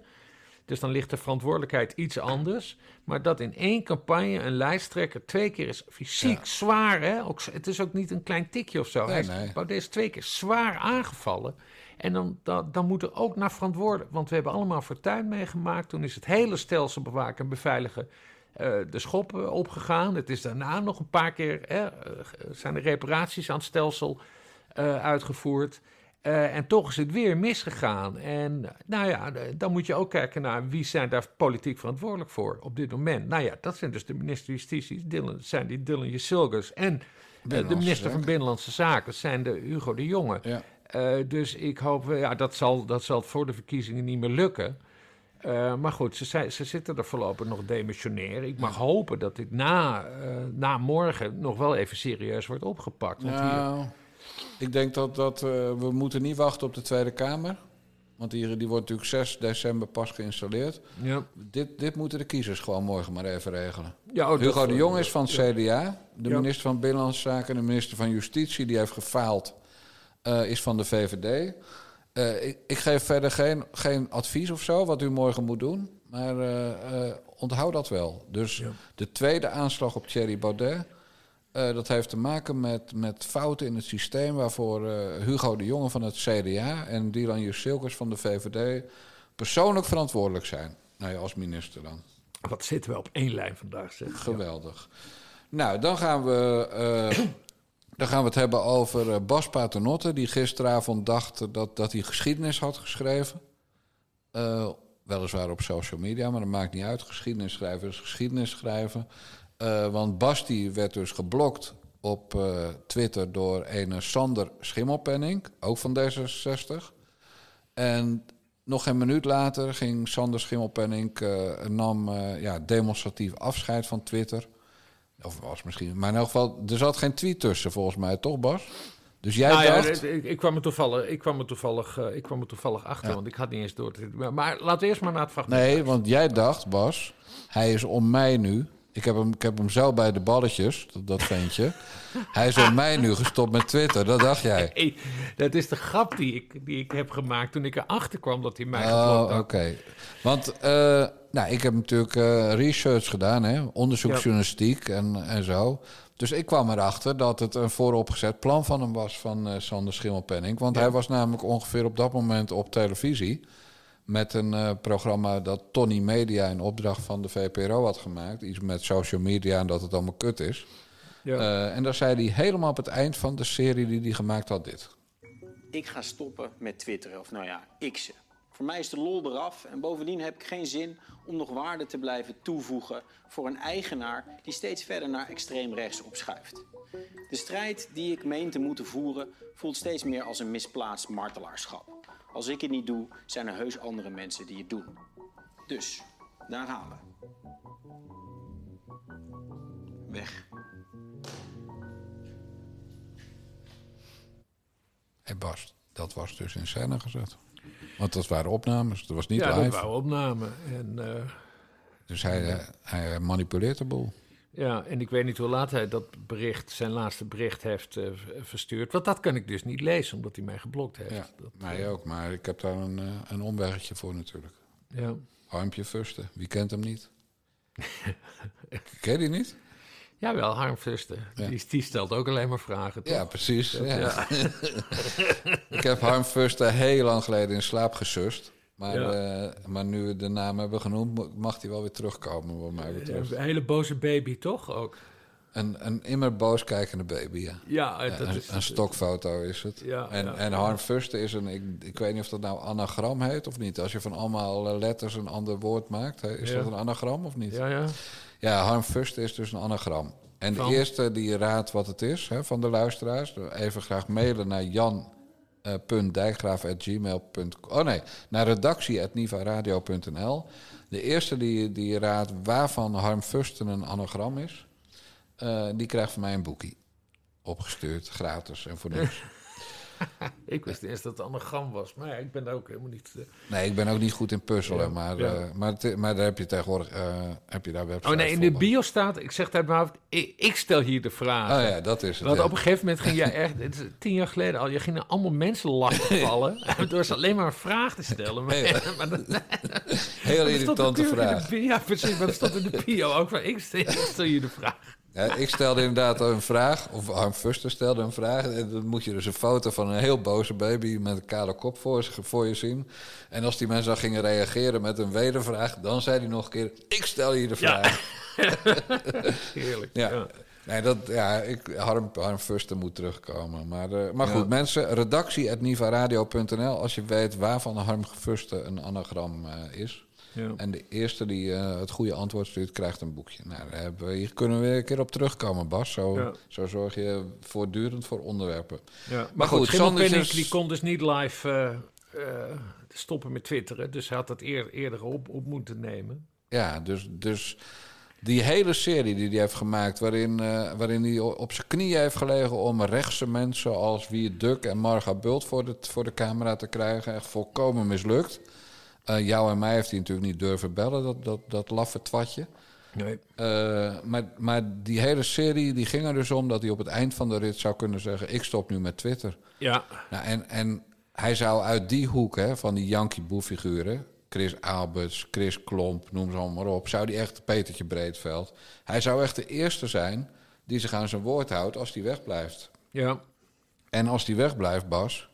Dus dan ligt de verantwoordelijkheid iets anders. Maar dat in één campagne een lijsttrekker twee keer is fysiek zwaar. Hè? Ook, het is ook niet een klein tikje of zo. Nee, Hij is, nee. Baudet is twee keer zwaar aangevallen. En dan, dan, dan moet er ook naar verantwoordelijk. Want we hebben allemaal fortuin meegemaakt. Toen is het hele stelsel bewaken en beveiligen eh, de schop eh, opgegaan. Het is daarna nog een paar keer. Hè, eh, zijn er reparaties aan het stelsel uitgevoerd. Eh, en toch is het weer misgegaan. En nou ja, d- dan moet je ook kijken naar wie zijn daar politiek verantwoordelijk voor op dit moment. Nou ja, dat zijn dus de minister van Justitie, Dylan, zijn die Dylan Jusilgus. En eh, de minister van. Binnenlandse Zaken zijn de Hugo de Jonge. Ja. Eh, dus ik hoop, eh, ja, dat zal, dat zal voor de verkiezingen niet meer lukken. Eh, maar goed, ze, zijn- ze zitten er voorlopig nog demissionair. Ik mag hopen dat dit na, eh, na morgen nog wel even serieus wordt opgepakt. Want hier, Nou, ik denk dat, dat eh, we moeten niet wachten op de Tweede Kamer. Want die, die wordt natuurlijk 6 december pas geïnstalleerd. Ja. Dit, dit moeten de kiezers gewoon morgen maar even regelen. Ja, oh, Hugo de Jong is van het CDA. De Ja. minister van Binnenlandse Zaken, de minister van Justitie, die heeft gefaald, eh, is van de VVD. Eh, ik, ik geef verder geen, geen advies of zo wat u morgen moet doen. Maar onthoud dat wel. Dus de tweede aanslag op Thierry Baudet. Eh, dat heeft te maken met, met fouten in het systeem waarvoor eh, Hugo de Jonge van het CDA en Dylan Jusilkes van de VVD persoonlijk verantwoordelijk zijn. Nou ja, als minister dan. Wat zitten we op één lijn vandaag, zeg. Geweldig. Nou, dan gaan we, eh, dan gaan we het hebben over Bas Paternotte... die gisteravond dacht dat, dat hij geschiedenis had geschreven. Weliswaar op social media, maar dat maakt niet uit. Geschiedenis schrijven is geschiedenis schrijven. Eh, want Bas die werd dus geblokt op eh, Twitter door een Sander Schimmelpenning... ook van D66. En nog een minuut later ging Sander Schimmelpenning... eh, nam ja, demonstratief afscheid van Twitter... Of was misschien. Maar in elk geval, er zat geen tweet tussen volgens mij, toch Bas? Dus jij Nou dacht. ik, ik kwam er toevallig, ik kwam er toevallig, ik kwam er toevallig achter, Ja. want ik had niet eens door. Maar, maar laten we eerst maar naar het fragment. Nee, want jij dacht, Bas, hij is om mij nu. Ik heb hem, ik heb hem zo bij de balletjes, dat, dat ventje. hij is om mij nu gestopt met Twitter, dat dacht jij. Hey, dat is de grap die ik, die ik heb gemaakt toen ik erachter kwam dat hij mij Oh, geblokt oké. had. Want eh, nou, ik heb natuurlijk eh, research gedaan, hè? onderzoeksjournalistiek en, en zo. Dus ik kwam erachter dat het een vooropgezet plan van hem was van eh, Sander Schimmelpenning. Want hij was namelijk ongeveer op dat moment op televisie... met een eh, programma dat Tony Media in opdracht van de VPRO had gemaakt. Iets met social media en dat het allemaal kut is. Ja. Eh, en daar zei hij helemaal op het eind van de serie die hij gemaakt had dit. Ik ga stoppen met twitteren, of nou ja, x'en. Voor mij is de lol eraf en bovendien heb ik geen zin om nog waarde te blijven toevoegen voor een eigenaar die steeds verder naar extreem rechts opschuift. De strijd die ik meen te moeten voeren voelt steeds meer als een misplaatst martelaarschap. Als ik het niet doe, zijn er heus andere mensen die het doen. Dus, daar gaan we. Weg. Hé Bas, dat was dus in scène gezet. Want dat waren opnames, dat was niet ja, live. dat waren opnamen. En, eh, Dus hij, eh, hij manipuleert de boel. Ja, en ik weet niet hoe laat hij dat bericht, zijn laatste bericht heeft eh, verstuurd. Want dat kan ik dus niet lezen, omdat hij mij geblokt heeft. Ja, Dat, mij ook, maar ik heb daar een, eh, een omweggetje voor natuurlijk. Ja. Harmpje Fusten, wie kent hem niet? Ken je die niet? Jawel, Harm Vusten. Ja. Die, die stelt ook alleen maar vragen, toch? Ja, precies. Ja. ik heb Harm Fusten heel lang geleden in slaap gesust. Maar, Ja. eh, maar nu we de naam hebben genoemd, mag hij wel weer terugkomen, wat mij betreft. Een hele boze baby, toch ook? Een, een immer boos kijkende baby, ja. Ja, dat een, is- een stokfoto is het. Ja, en, ja. en Harm Fusten is een, ik, ik weet niet of dat nou anagram heet of niet. Als je van allemaal eh, letters een ander woord maakt, is dat een anagram of niet? Ja, ja. Ja, Harm Fusten is dus een anagram. En Van? de eerste die raadt wat het is hè, van de luisteraars, even graag mailen naar jan .dijkgraaf.gmail.com. Oh nee, naar redactie.nivaradio.nl. De eerste die, die raadt waarvan Harm Fusten een anagram is, eh, die krijgt van mij een boekie. Opgestuurd, gratis en voor niks. ik wist eerst dat het anagram was, maar ja, ik ben daar ook helemaal niet... eh, Nee, ik ben ook niet goed in puzzelen, Ja, maar, ja. eh, maar, maar daar heb je tegenwoordig eh, heb je daar Oh nee, in de bio staat, ik zeg mijn hoofd, ik, ik stel hier de vraag. Oh ja, dat is het, Want op een gegeven moment ging jij echt, het is tien jaar geleden al, je ging naar allemaal mensen lastigvallen door ze alleen maar een vraag te stellen. Maar, Heel- maar dat- Heel irritante vraag. bio- Ja, precies, maar dat stond in de bio ook van, ik stel, ik stel je de vraag. Ja, ik stelde inderdaad een vraag, of Harm Fuster stelde een vraag. En dan moet je dus een foto van een heel boze baby met een kale kop voor, je zien. En als die mensen dan gingen reageren met een wedervraag, dan zei hij nog een keer: Ik stel je de Ja. vraag. Heerlijk, Ja. ja. Nee, dat, ja, ik, Harm, Harm Fuster moet terugkomen. Maar, eh, maar goed, Ja. mensen, redactie.nivaradio.nl als je weet waarvan Harm Fuster een anagram eh, is. Ja. En de eerste die eh, het goede antwoord stuurt, krijgt een boekje. Nou, daar hebben we, hier kunnen we weer een keer op terugkomen, Bas. Zo, Ja. zo zorg je voortdurend voor onderwerpen. Ja, maar, goed, Sander Schimmelpenninck is- die kon dus niet live eh, eh, stoppen met twitteren. Dus hij had dat eer, eerder op, op moeten nemen. Ja, dus, dus die hele serie die hij heeft gemaakt... waarin, eh, waarin hij op zijn knieën heeft gelegen... om rechtse mensen als Wie Duk en Marga Bult voor de, voor de camera te krijgen... echt volkomen mislukt. Eh, jou en mij heeft hij natuurlijk niet durven bellen, dat, dat, dat laffe twatje. Nee. Eh, maar, maar die hele serie die ging er dus om... dat hij op het eind van de rit zou kunnen zeggen... ik stop nu met Twitter. Ja. Nou, en, en hij zou uit die hoek hè, van die Yankee Boe-figuren... Chris Alberts, Chris Klomp, noem ze allemaal maar op... zou die echt Petertje Breedveld... hij zou echt de eerste zijn die zich aan zijn woord houdt als die wegblijft. Ja. En als die wegblijft, Bas...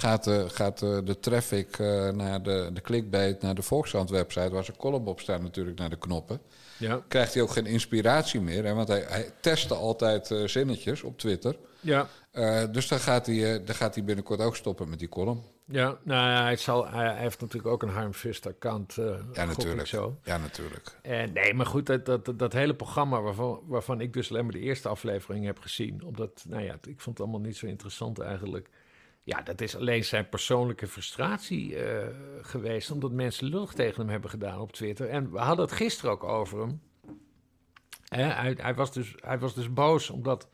gaat de, gaat de, de traffic eh, naar de, de clickbait... naar de Volkskrant-website waar zijn column op staat natuurlijk naar de knoppen... Ja. krijgt hij ook geen inspiratie meer. Hè, want hij, hij testte altijd eh, zinnetjes op Twitter... Ja. Eh, dus dan gaat, hij, eh, dan gaat hij binnenkort ook stoppen met die column. Ja, nou hij, zal, hij, heeft natuurlijk ook een Harm Fuster kant. eh, Ja, natuurlijk. Zo. Ja, natuurlijk. En nee, maar goed, dat, dat, dat hele programma waarvan, waarvan ik dus alleen maar de eerste aflevering heb gezien. Omdat, nou ja, ik vond het allemaal niet zo interessant eigenlijk. Ja, dat is alleen zijn persoonlijke frustratie eh, geweest. Omdat mensen lullig tegen hem hebben gedaan op Twitter. En we hadden het gisteren ook over hem. Hij, hij, was dus, hij was dus boos omdat.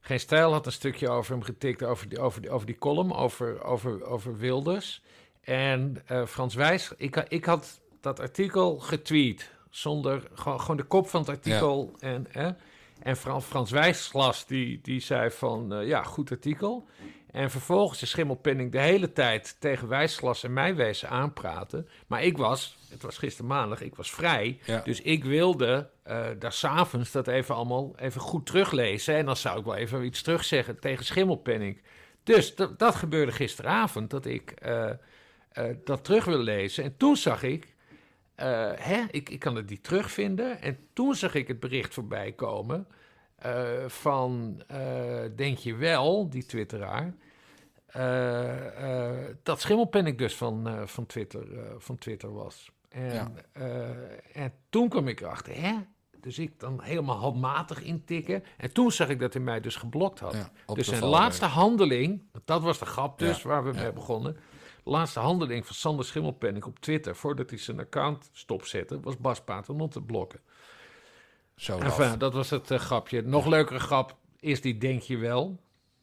Geen Stijl had een stukje over hem getikt, over die, over die, over die column, over, over, over Wilders. En eh, Frans Wijs, ik, ik had dat artikel getweet, zonder gewoon, gewoon de kop van het artikel. En, eh, en Frans, Frans Wijs las, die, die zei van, eh, ja, goed artikel. En vervolgens is Schimmelpenning de hele tijd tegen Wijsglas en mij wezen aanpraten. Maar ik was, het was gisteren maandag, ik was vrij. Ja. Dus ik wilde eh daar s'avonds dat even allemaal even goed teruglezen. En dan zou ik wel even iets terugzeggen tegen Schimmelpenning. Dus dat, gebeurde gisteravond, dat ik eh, eh, dat terug wil lezen. En toen zag ik, hè, ik, ik kan het niet terugvinden. En toen zag ik het bericht voorbij komen eh, van, eh, denk je wel, die twitteraar... eh, dat Schimmelpenning dus van, van, Twitter, van Twitter was. En, Ja. en toen kwam ik erachter, hè? Dus ik dan helemaal handmatig intikken. En toen zag ik dat hij mij dus geblokt had. Ja, dus zijn laatste handeling, dat was de grap dus Ja, waar we mee begonnen. De laatste handeling van Sander Schimmelpenning op Twitter... voordat hij zijn account stopzette, was Bas Paternon te blokken. Zo Enfin, dat was het eh, grapje. Nog leukere grap is die Denk je wel.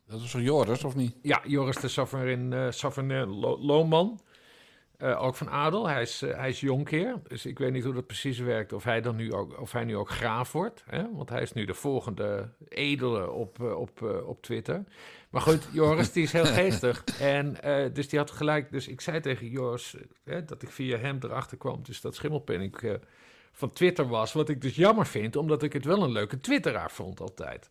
Dat is toch Joris, of niet? Ja, Joris de Savarin, eh Savarin Lo- ook van Adel. Hij is, eh, hij is jonkheer. Dus ik weet niet hoe dat precies werkt. Of hij, dan nu ook, of hij nu ook graaf wordt. Hè? Want hij is nu de volgende edele op, eh, op, op Twitter. Maar goed, Joris die is heel geestig. En dus die had gelijk. Dus ik zei tegen Joris eh, dat ik via hem erachter kwam. Dus dat Schimmelpenning van Twitter was. Wat ik dus jammer vind, omdat ik het wel een leuke Twitteraar vond altijd.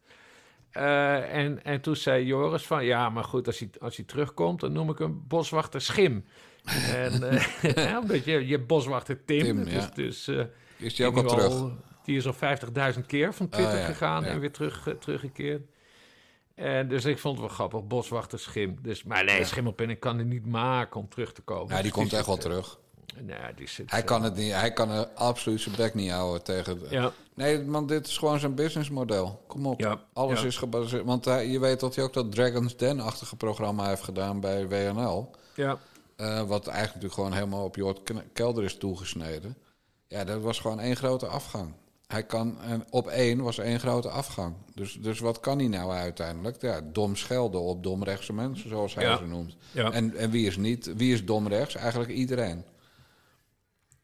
Eh, en, en toen zei Joris van, ja, maar goed, als hij, als hij terugkomt, dan noem ik hem boswachter Schim. en, eh, ja, omdat je, je boswachter Tim, Tim, dus, ja. dus, eh, Is die ook al terug? Die is al 50.000 keer van Twitter Oh, ja, gegaan en weer terug, eh, teruggekeerd. En dus ik vond het wel grappig, boswachter Schim. Dus, maar nee, Ja. Schimmelpenning kan het niet maken om terug te komen. Ja, die Dus komt echt wel eh, terug. Nee, die zit, Hij eh, kan, het niet, hij kan er absoluut zijn bek niet houden tegen... de- Ja. Nee, man, dit is gewoon zijn businessmodel. Kom op. Ja, Alles ja. is gebaseerd... Want hij, je weet dat hij ook dat Dragon's Den-achtige programma heeft gedaan bij WNL. Ja. Eh, wat eigenlijk natuurlijk gewoon helemaal op Jort K- Kelder is toegesneden. Ja, dat was gewoon één grote afgang. Hij kan, en op één was één grote afgang. Dus, dus wat kan hij nou uiteindelijk? Ja, dom schelden op domrechtse mensen, zoals hij Ja. ze noemt. Ja. En, en wie is niet, wie is domrechts? Eigenlijk iedereen.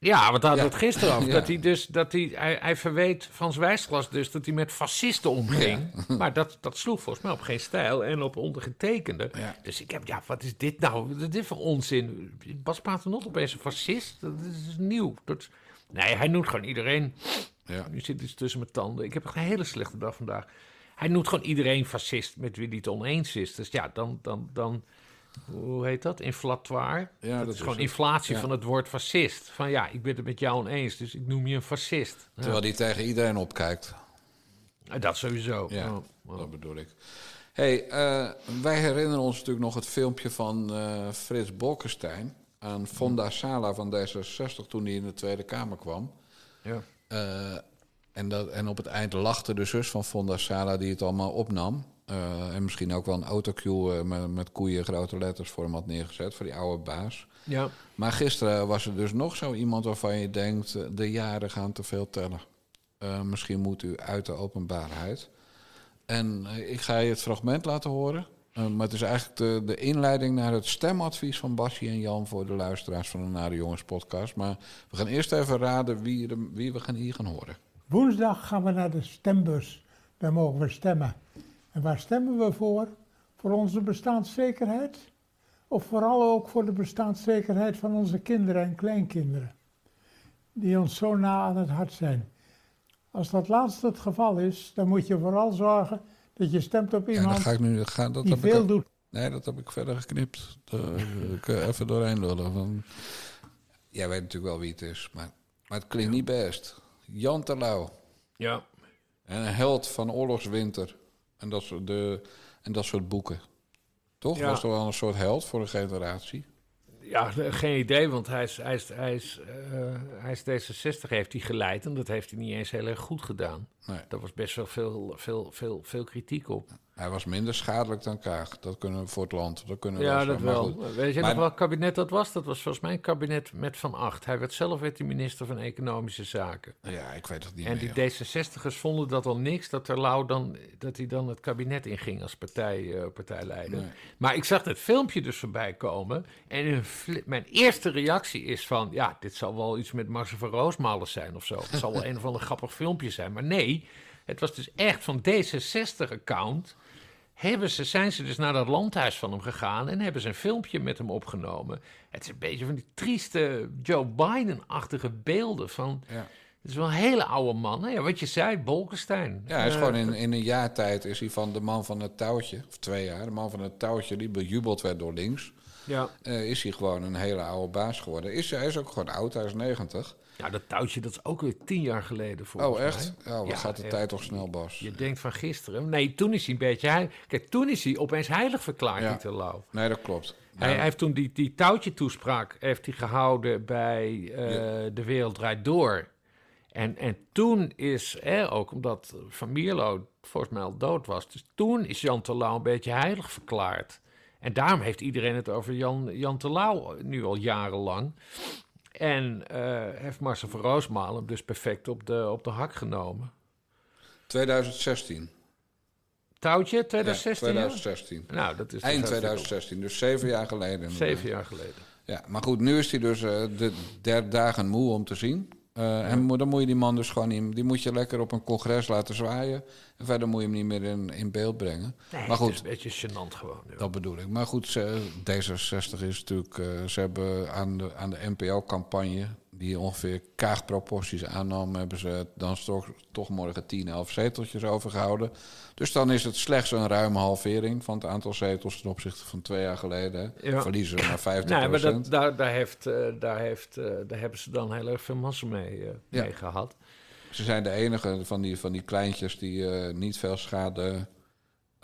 Ja, want daar we het gisteren. Ja. Dat hij dus, dat hij, hij, hij verweet Frans Wijsglas dus dat hij met fascisten omging. Maar dat, dat sloeg volgens mij op geen stijl en op ondergetekende. Dus ik heb, ja, wat is dit nou? Wat is dit voor onzin? Bas Paternot opeens een fascist? Dat is nieuw. Dat, nee, hij noemt gewoon iedereen. Ja. Nu zit iets tussen mijn tanden. Ik heb een hele slechte dag vandaag. Hij noemt gewoon iedereen fascist met wie hij het oneens is. Dus ja, dan, dan, dan hoe heet dat? Inflatoire. Ja, dat, dat is gewoon het. inflatie Ja. van het woord fascist. Van ja, ik ben het met jou oneens, dus ik noem je een fascist. Ja. Terwijl hij tegen iedereen opkijkt. Dat sowieso. Ja, Oh, oh. dat bedoel ik. hey, eh, wij herinneren ons natuurlijk nog het filmpje van eh, Frits Bolkestein... aan Fonda Sala van D66 toen hij in de Tweede Kamer kwam. Ja. Eh, en, dat, en op het eind lachte de zus van Fonda Sala die het allemaal opnam. Eh, en misschien ook wel een autocue eh, met, met koeien grote letters voor hem had neergezet... voor die oude baas. Ja. Maar gisteren was er dus nog zo iemand waarvan je denkt... eh, de jaren gaan te veel tellen. Eh, misschien moet u uit de openbaarheid. En ik ga je het fragment laten horen. Eh, maar het is eigenlijk de, de inleiding naar het stemadvies van Bassie en Jan... voor de luisteraars van de Nare Jongens podcast. Maar we gaan eerst even raden wie, wie we gaan hier gaan horen. Woensdag gaan we naar de stembus. Daar mogen we stemmen. En waar stemmen we voor? Voor onze bestaanszekerheid? Of vooral ook voor de bestaanszekerheid van onze kinderen en kleinkinderen? Die ons zo na aan het hart zijn. Als dat laatste het geval is, dan moet je vooral zorgen dat je stemt op Ja, iemand dan ga ik nu... Ga, dat die heb ik doet. Nee, dat heb ik verder geknipt. Ik eh, even doorheen lullen. Van... Jij weet natuurlijk wel wie het is, maar, maar het klinkt niet best. Jan Terlouw. Ja. En een held van oorlogswinter. En dat soort, de, en dat soort boeken. Toch? Ja. Was toch wel een soort held voor een generatie? Ja, geen idee, want hij is, hij is, hij is, eh, hij is D66 heeft hij geleid en dat heeft hij niet eens heel erg goed gedaan. Nee. Daar was best wel veel, veel, veel, veel kritiek op. Hij was minder schadelijk dan Kaag. Dat kunnen we voor het land. Dat kunnen we Ja, dat. Maar wel. Weet je Maar- nog welk kabinet dat was? Dat was volgens mij een kabinet met Van Acht. Hij werd zelf werd hij minister van Economische Zaken. Ja, ik weet het niet En meer. die D66'ers vonden dat al niks, dat Terlouw dan, dat hij dan het kabinet inging als partij, eh, partijleider. Nee. Maar ik zag het filmpje dus voorbij komen. En mijn eerste reactie is van, ja, dit zal wel iets met Marcel van Roosmalen zijn of zo. Het zal wel een of ander grappig filmpje zijn. Maar nee, het was dus echt van D66-account. Hebben ze, zijn ze dus naar dat landhuis van hem gegaan en hebben ze een filmpje met hem opgenomen. Het is een beetje van die trieste Joe Biden-achtige beelden van... Ja. Het is wel een hele oude man. Ja, wat je zei, Bolkestein. Ja, hij is gewoon in, in een jaar tijd is hij van de man van het touwtje, of twee jaar, de man van het touwtje die bejubeld werd door links. Ja. eh, is hij gewoon een hele oude baas geworden. Is, hij is ook gewoon oud, hij is 90. Ja, dat touwtje dat is ook weer tien jaar geleden volgens Oh, echt? mij. Ja, wat gaat de echt. tijd toch snel, Bas? Je denkt van gisteren. Nee, toen is hij een beetje... Kijk, toen is hij opeens heilig verklaard, Ja. die te lauw. Nee, dat klopt. Hij, Ja. hij heeft toen die, die touwtje-toespraak heeft hij gehouden bij eh, De Wereld Draait Door. En, en toen is, hè, ook omdat Van Mierlo volgens mij al dood was... dus toen is Jan Terlouw een beetje heilig verklaard. En daarom heeft iedereen het over Jan, Jan Terlouw nu al jarenlang. En eh, heeft Marcel van Roosmalen hem dus perfect op de, op de hak genomen. 2016. Touwtje, 2016? Ja, ja? 2016. Nou, dat is Eind dus 2016, dus zeven jaar geleden. Zeven jaar geleden. Ja, maar goed, nu is hij dus eh, de derde dagen moe om te zien. Eh, En mo- dan moet je die man dus gewoon niet... Die moet je lekker op een congres laten zwaaien. En verder moet je hem niet meer in, in beeld brengen. Nee, maar goed, het is een beetje gênant gewoon. dat bedoel ik. Maar goed, ze, D66 is natuurlijk... eh, ze hebben aan de, aan de NPO-campagne... die ongeveer kaagproporties aannam... hebben ze dan toch, toch morgen 10, 11 zeteltjes overgehouden. Dus dan is het slechts een ruime halvering... van het aantal zetels ten opzichte van twee jaar geleden. Ja. Verliezen ze maar 50 Nee, maar dat, daar, daar, heeft, eh, daar, heeft, eh, daar hebben ze dan heel erg veel massa mee, eh, Ja. mee gehad. Ze zijn de enige van die, van die kleintjes die niet veel schade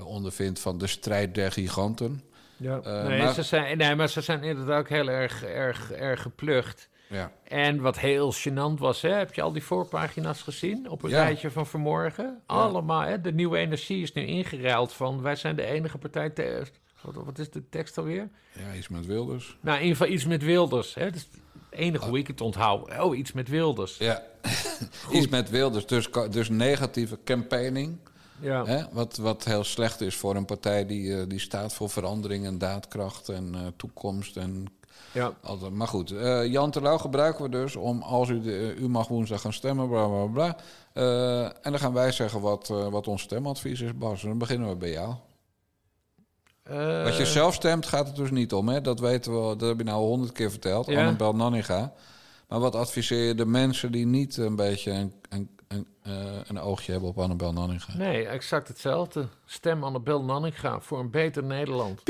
ondervindt van de strijd der giganten. Ja. Nee, maar- ze zijn, nee, maar ze zijn inderdaad ook heel erg, erg, erg geplucht. Ja. En wat heel gênant was, hè, heb je al die voorpagina's gezien op een Ja. rijtje van vanmorgen? Allemaal, hè, de nieuwe energie is nu ingeruild van wij zijn de enige partij... te- wat, wat is de tekst alweer? Ja, iets met Wilders. Nou, in ieder geval iets met Wilders. Hè? Dat is het enige hoe ik het onthoud. Oh, iets met Wilders. Ja, iets met Wilders. Dus, dus negatieve campaigning. Ja. Hè? Wat, wat heel slecht is voor een partij die, eh, die staat voor verandering en daadkracht en eh, toekomst. En Ja. altijd. Maar goed, eh, Jan Terlouw gebruiken we dus om als u, de, u mag woensdag gaan stemmen, bla bla bla. Eh, en dan gaan wij zeggen wat, eh, wat ons stemadvies is, Bas. En dan beginnen we bij jou. Eh, Wat je zelf stemt gaat het dus niet om, hè? Dat weten we, dat heb je nou honderd keer verteld. Ja. Annabel Nanninga. Maar wat adviseer je de mensen die niet een beetje een, een, een, eh, een oogje hebben op Annabel Nanninga? Nee, exact hetzelfde. Stem Annabel Nanninga voor een beter Nederland.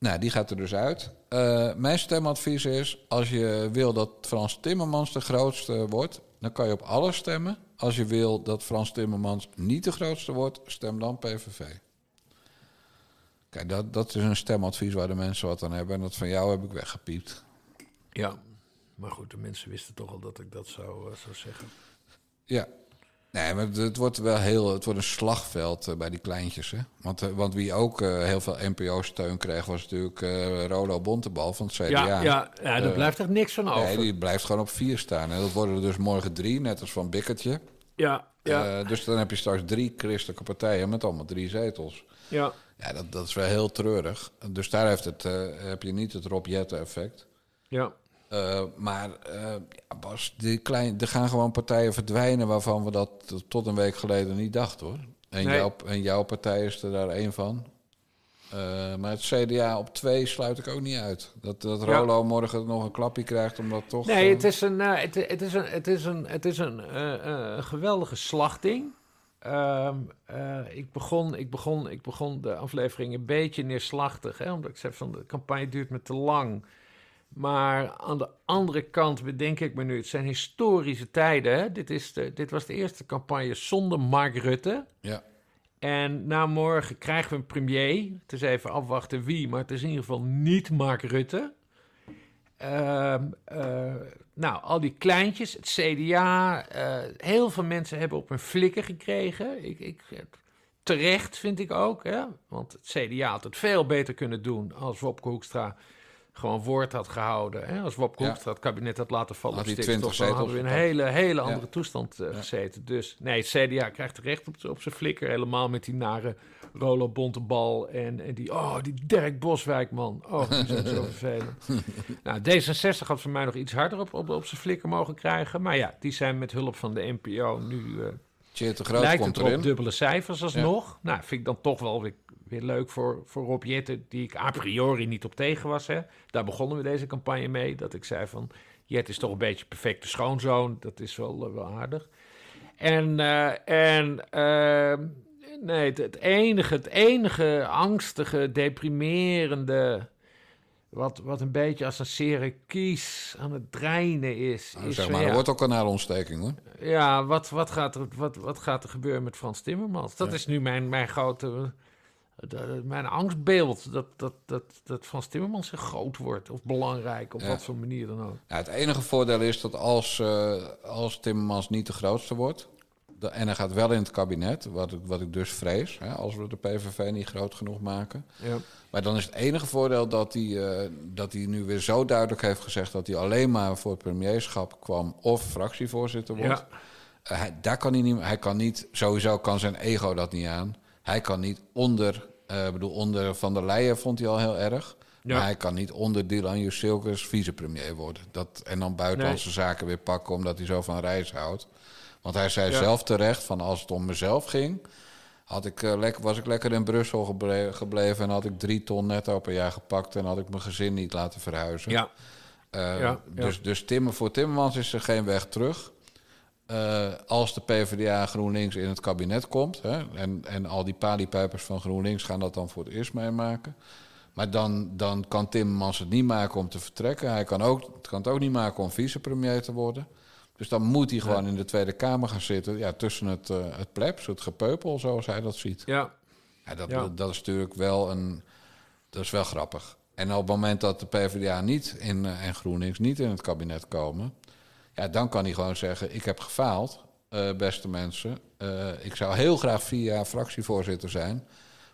Nou, die gaat er dus uit. Eh, mijn stemadvies is, als je wil dat Frans Timmermans de grootste wordt, dan kan je op alles stemmen. Als je wil dat Frans Timmermans niet de grootste wordt, stem dan PVV. Kijk, dat, dat is een stemadvies waar de mensen wat aan hebben. En dat van jou heb ik weggepiept. Ja, maar goed, de mensen wisten toch al dat ik dat zou, eh, zou zeggen. Ja. Nee, maar het, wordt wel heel... Het wordt een slagveld eh, bij die kleintjes, hè. Want, eh, want wie ook eh, heel veel NPO-steun kreeg... was natuurlijk eh, Rolo Bontebal van het CDA. Ja, ja, ja, daar blijft echt niks van over. Nee, die blijft gewoon op vier staan. En dat worden er dus morgen drie, net als van Bikkertje. Ja, ja. Dus dan heb je straks drie christelijke partijen met allemaal drie zetels. Ja. Ja, dat, dat is wel heel treurig. Dus daar heeft het, heb je niet het Rob Jetten-effect. Ja. Eh, maar ja, Bas, die klein, er gaan gewoon partijen verdwijnen waarvan we dat tot een week geleden niet dachten hoor. En, Nee. jouw, en jouw partij is er daar één van. Eh, maar het CDA op twee sluit ik ook niet uit. Dat, dat Ja. Rolo morgen nog een klapje krijgt omdat toch... Nee, het is een, het, het is een, het is een, het is een geweldige slachting. Ehm, eh, ik, begon, ik, begon, ik begon de aflevering een beetje neerslachtig, hè, omdat ik zei van de campagne duurt me te lang. Maar aan de andere kant bedenk ik me nu, het zijn historische tijden. Hè? Dit, is de, dit was de eerste campagne zonder Mark Rutte. Ja. En na morgen krijgen we een premier. Het is even afwachten wie, maar het is in ieder geval niet Mark Rutte. Ehm, eh, nou, al die kleintjes, het CDA, eh, heel veel mensen hebben op hun flikken gekregen. Ik, ik, terecht vind ik ook, hè? want het CDA had het veel beter kunnen doen als Wopke Hoekstra gewoon woord had gehouden. Hè? Als Wopke Ja. Hoekstra het kabinet had laten vallen Had op stikstof, 20 dan hadden we in een hele, hele andere toestand eh, gezeten. Dus nee, het CDA krijgt terecht op, op zijn flikker, helemaal met die nare Rolo Bontebal en, en die, oh, die Dirk Boswijk, man. Oh, die zijn zo vervelend. Nou, D66 had voor mij nog iets harder op, op, op zijn flikker mogen krijgen. Maar ja, die zijn met hulp van de NPO nu... eh Tjeerd de Groot lijkt komt het erin. dubbele cijfers alsnog. Nou, vind ik dan toch wel weer, weer leuk voor, voor Rob Jetten... die ik a priori niet op tegen was. Hè. Daar begonnen we deze campagne mee. Dat ik zei van, Jet is toch een beetje perfecte schoonzoon. Dat is wel, eh, wel aardig. En, eh, en ehm, nee, het, het enige, het enige angstige, deprimerende... Wat, wat een beetje als een kies aan het dreinen is. Nou, is zeg maar, ja, er wordt ook kanaalontsteking hoor. ja, wat, wat, gaat er, wat, wat gaat er gebeuren met Frans Timmermans? Dat Ja. is nu mijn, mijn grote... mijn angstbeeld. Dat, dat, dat, dat Frans Timmermans zich groot wordt. Of belangrijk, op Ja. wat voor manier dan ook. Ja, het enige voordeel is dat als, eh, als Timmermans niet de grootste wordt... en hij gaat wel in het kabinet, wat ik, wat ik dus vrees... Hè, als we de PVV niet groot genoeg maken... Ja. Maar dan is het enige voordeel dat hij, eh, dat hij nu weer zo duidelijk heeft gezegd... dat hij alleen maar voor het premierschap kwam of fractievoorzitter wordt. Ja. Eh, hij, daar kan hij, niet, hij kan niet, sowieso kan zijn ego dat niet aan. Hij kan niet onder, eh, bedoel, onder Van der Leyen vond hij al heel erg. Ja. Maar hij kan niet onder Dylan Jusilkes vicepremier worden. Dat, en dan buitenlandse zaken weer pakken omdat hij zo van reis houdt. Want hij zei Ja. zelf terecht van als het om mezelf ging... Had ik, eh, lekker, was ik lekker in Brussel geble- gebleven en had ik drie ton netto per jaar gepakt en had ik mijn gezin niet laten verhuizen. Ja. Eh, Ja. Dus, dus Timmer, voor Timmermans is er geen weg terug. Eh, als de PvdA GroenLinks in het kabinet komt, hè, en, en al die paliepijpers van GroenLinks gaan dat dan voor het eerst meemaken. Maar dan, dan kan Timmermans het niet maken om te vertrekken. Hij kan, ook, het kan het ook niet maken om vicepremier te worden. Dus dan moet hij gewoon in de Tweede Kamer gaan zitten. Ja, tussen het, eh het plebs, het gepeupel, zoals hij dat ziet. Ja. Ja, dat, Ja. dat is natuurlijk wel een. Dat is wel grappig. En op het moment dat de PvdA niet in, eh, en GroenLinks niet in het kabinet komen. Ja, dan kan hij gewoon zeggen: Ik heb gefaald, eh, beste mensen. Ik zou heel graag vier jaar fractievoorzitter zijn.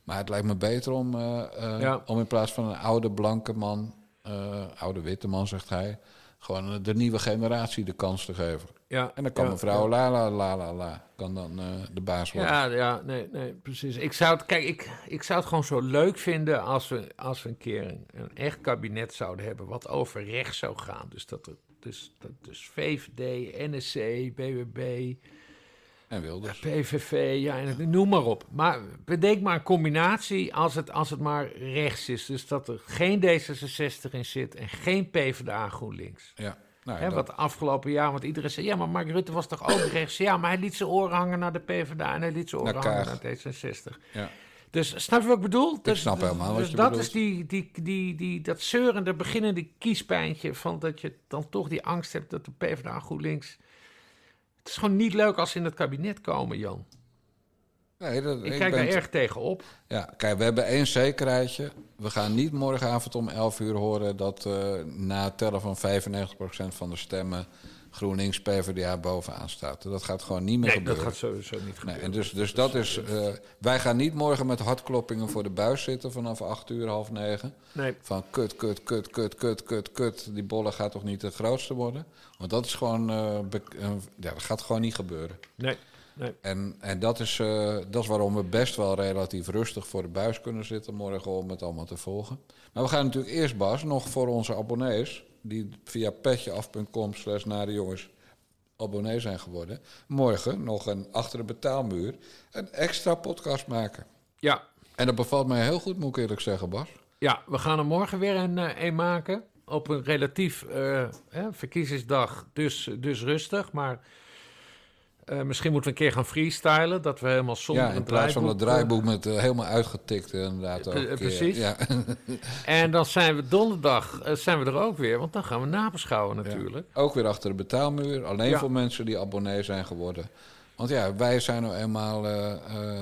Maar het lijkt me beter om, eh, eh, Ja. om in plaats van een oude blanke man, eh, oude witte man, zegt hij, gewoon de nieuwe generatie de kans te geven. Ja, En dan kan ja, mevrouw ja. la la la la la, kan dan de baas worden. Ja, ja nee, nee, precies. Ik zou het, kijk, ik, ik zou het gewoon zo leuk vinden als we, als we een keer een, een echt kabinet zouden hebben wat over rechts zou gaan. Dus dat er, dus, dat, dus VVD, NSC, BBB, En Wilders. PVV, ja, en noem maar op. Maar bedenk maar een combinatie als het, als het maar rechts is. Dus dat er geen D66 in zit en geen PvdA GroenLinks. Ja. Nou, Hè, dat- wat afgelopen jaar, want iedereen zei... ja, maar Mark Rutte was toch ook rechts? Ja, maar hij liet zijn oren hangen naar de PvdA... en hij liet zijn oren Naar hangen naar D66. Ja. Dus snap je wat ik bedoel? Dus, snap helemaal wat dus je dat bedoelt. is die, die, die, die, dat zeurende, beginnende kiespijntje... van dat je dan toch die angst hebt dat de PvdA GroenLinks... Het is gewoon niet leuk als ze in het kabinet komen, Jan. Nee, dat, Ik kijk daar erg tegen op. Ja, kijk, we hebben één zekerheidje. We gaan niet morgenavond om 11 uur horen dat eh, na het tellen van 95% van de stemmen GroenLinks PvdA bovenaan staat. Dat gaat gewoon niet meer Nee, dat gebeuren. gaat sowieso niet Nee, gebeuren. en dus, dus dat is. eh, wij gaan niet morgen met hartkloppingen voor de buis zitten vanaf 8 uur, half negen. Nee. Van kut, kut, kut, kut, kut, kut, kut. Die bolle gaat toch niet de grootste worden? Want dat is gewoon. eh, eh, ja, dat gaat gewoon niet gebeuren. Nee, nee. En, en dat, is, eh, dat is waarom we best wel relatief rustig voor de buis kunnen zitten morgen om het allemaal te volgen. Maar we gaan natuurlijk eerst, Bas, nog voor onze abonnees, die via petjeaf.com slash naar de jongens abonnee zijn geworden, morgen nog een achter de betaalmuur een extra podcast maken. Ja. En dat bevalt mij heel goed, moet ik eerlijk zeggen, Bas. Ja, we gaan er morgen weer een, eh, een maken. Op een relatief eh, hè, verkiezingsdag, dus, dus rustig. Maar eh, misschien moeten we een keer gaan freestylen. Dat we helemaal zonder ja, in een plaats van het draaiboek, draaiboek met eh, helemaal uitgetikt eh, inderdaad. ook precies. Ja. En dan zijn we donderdag eh, zijn we er ook weer. Want dan gaan we nabeschouwen natuurlijk. Ook weer achter de betaalmuur. Alleen Ja. voor mensen die abonnee zijn geworden. Want ja, wij zijn nou eenmaal eh, eh,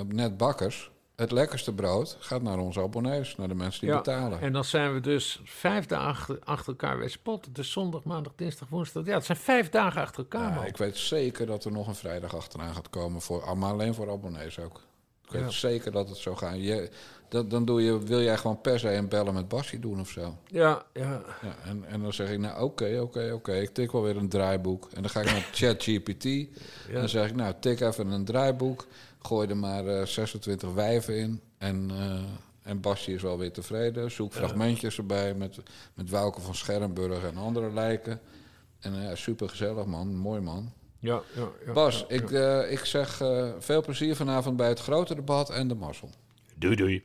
net bakkers. Het lekkerste brood gaat naar onze abonnees, naar de mensen die Ja, betalen. En dan zijn we dus vijf dagen achter, elkaar weer spotten. Dus zondag, maandag, dinsdag, woensdag. Ja, het zijn vijf dagen achter elkaar. Ja, ik weet zeker dat er nog een vrijdag achteraan gaat komen, voor, maar alleen voor abonnees ook. Ik weet Ja. zeker dat het zo gaat. Je, dat, dan doe je, wil jij gewoon per se een bellen met Basje doen of zo. Ja, ja. ja en, en dan zeg ik, nou oké, oké, oké, ik tik wel weer een draaiboek. En dan ga ik naar ChatGPT. En dan zeg ik, nou tik even een draaiboek. Gooi er maar eh, 26 wijven in. En, eh en Basje is wel weer tevreden. Zoek Ja. fragmentjes erbij met, met Wouke van Schermburg en andere lijken. En ja, super gezellig man, mooi man. Ja, ja, ja, Bas, ja, ik, eh, ik zeg eh, veel plezier vanavond bij het grote debat en de mazzel. Doei, doei.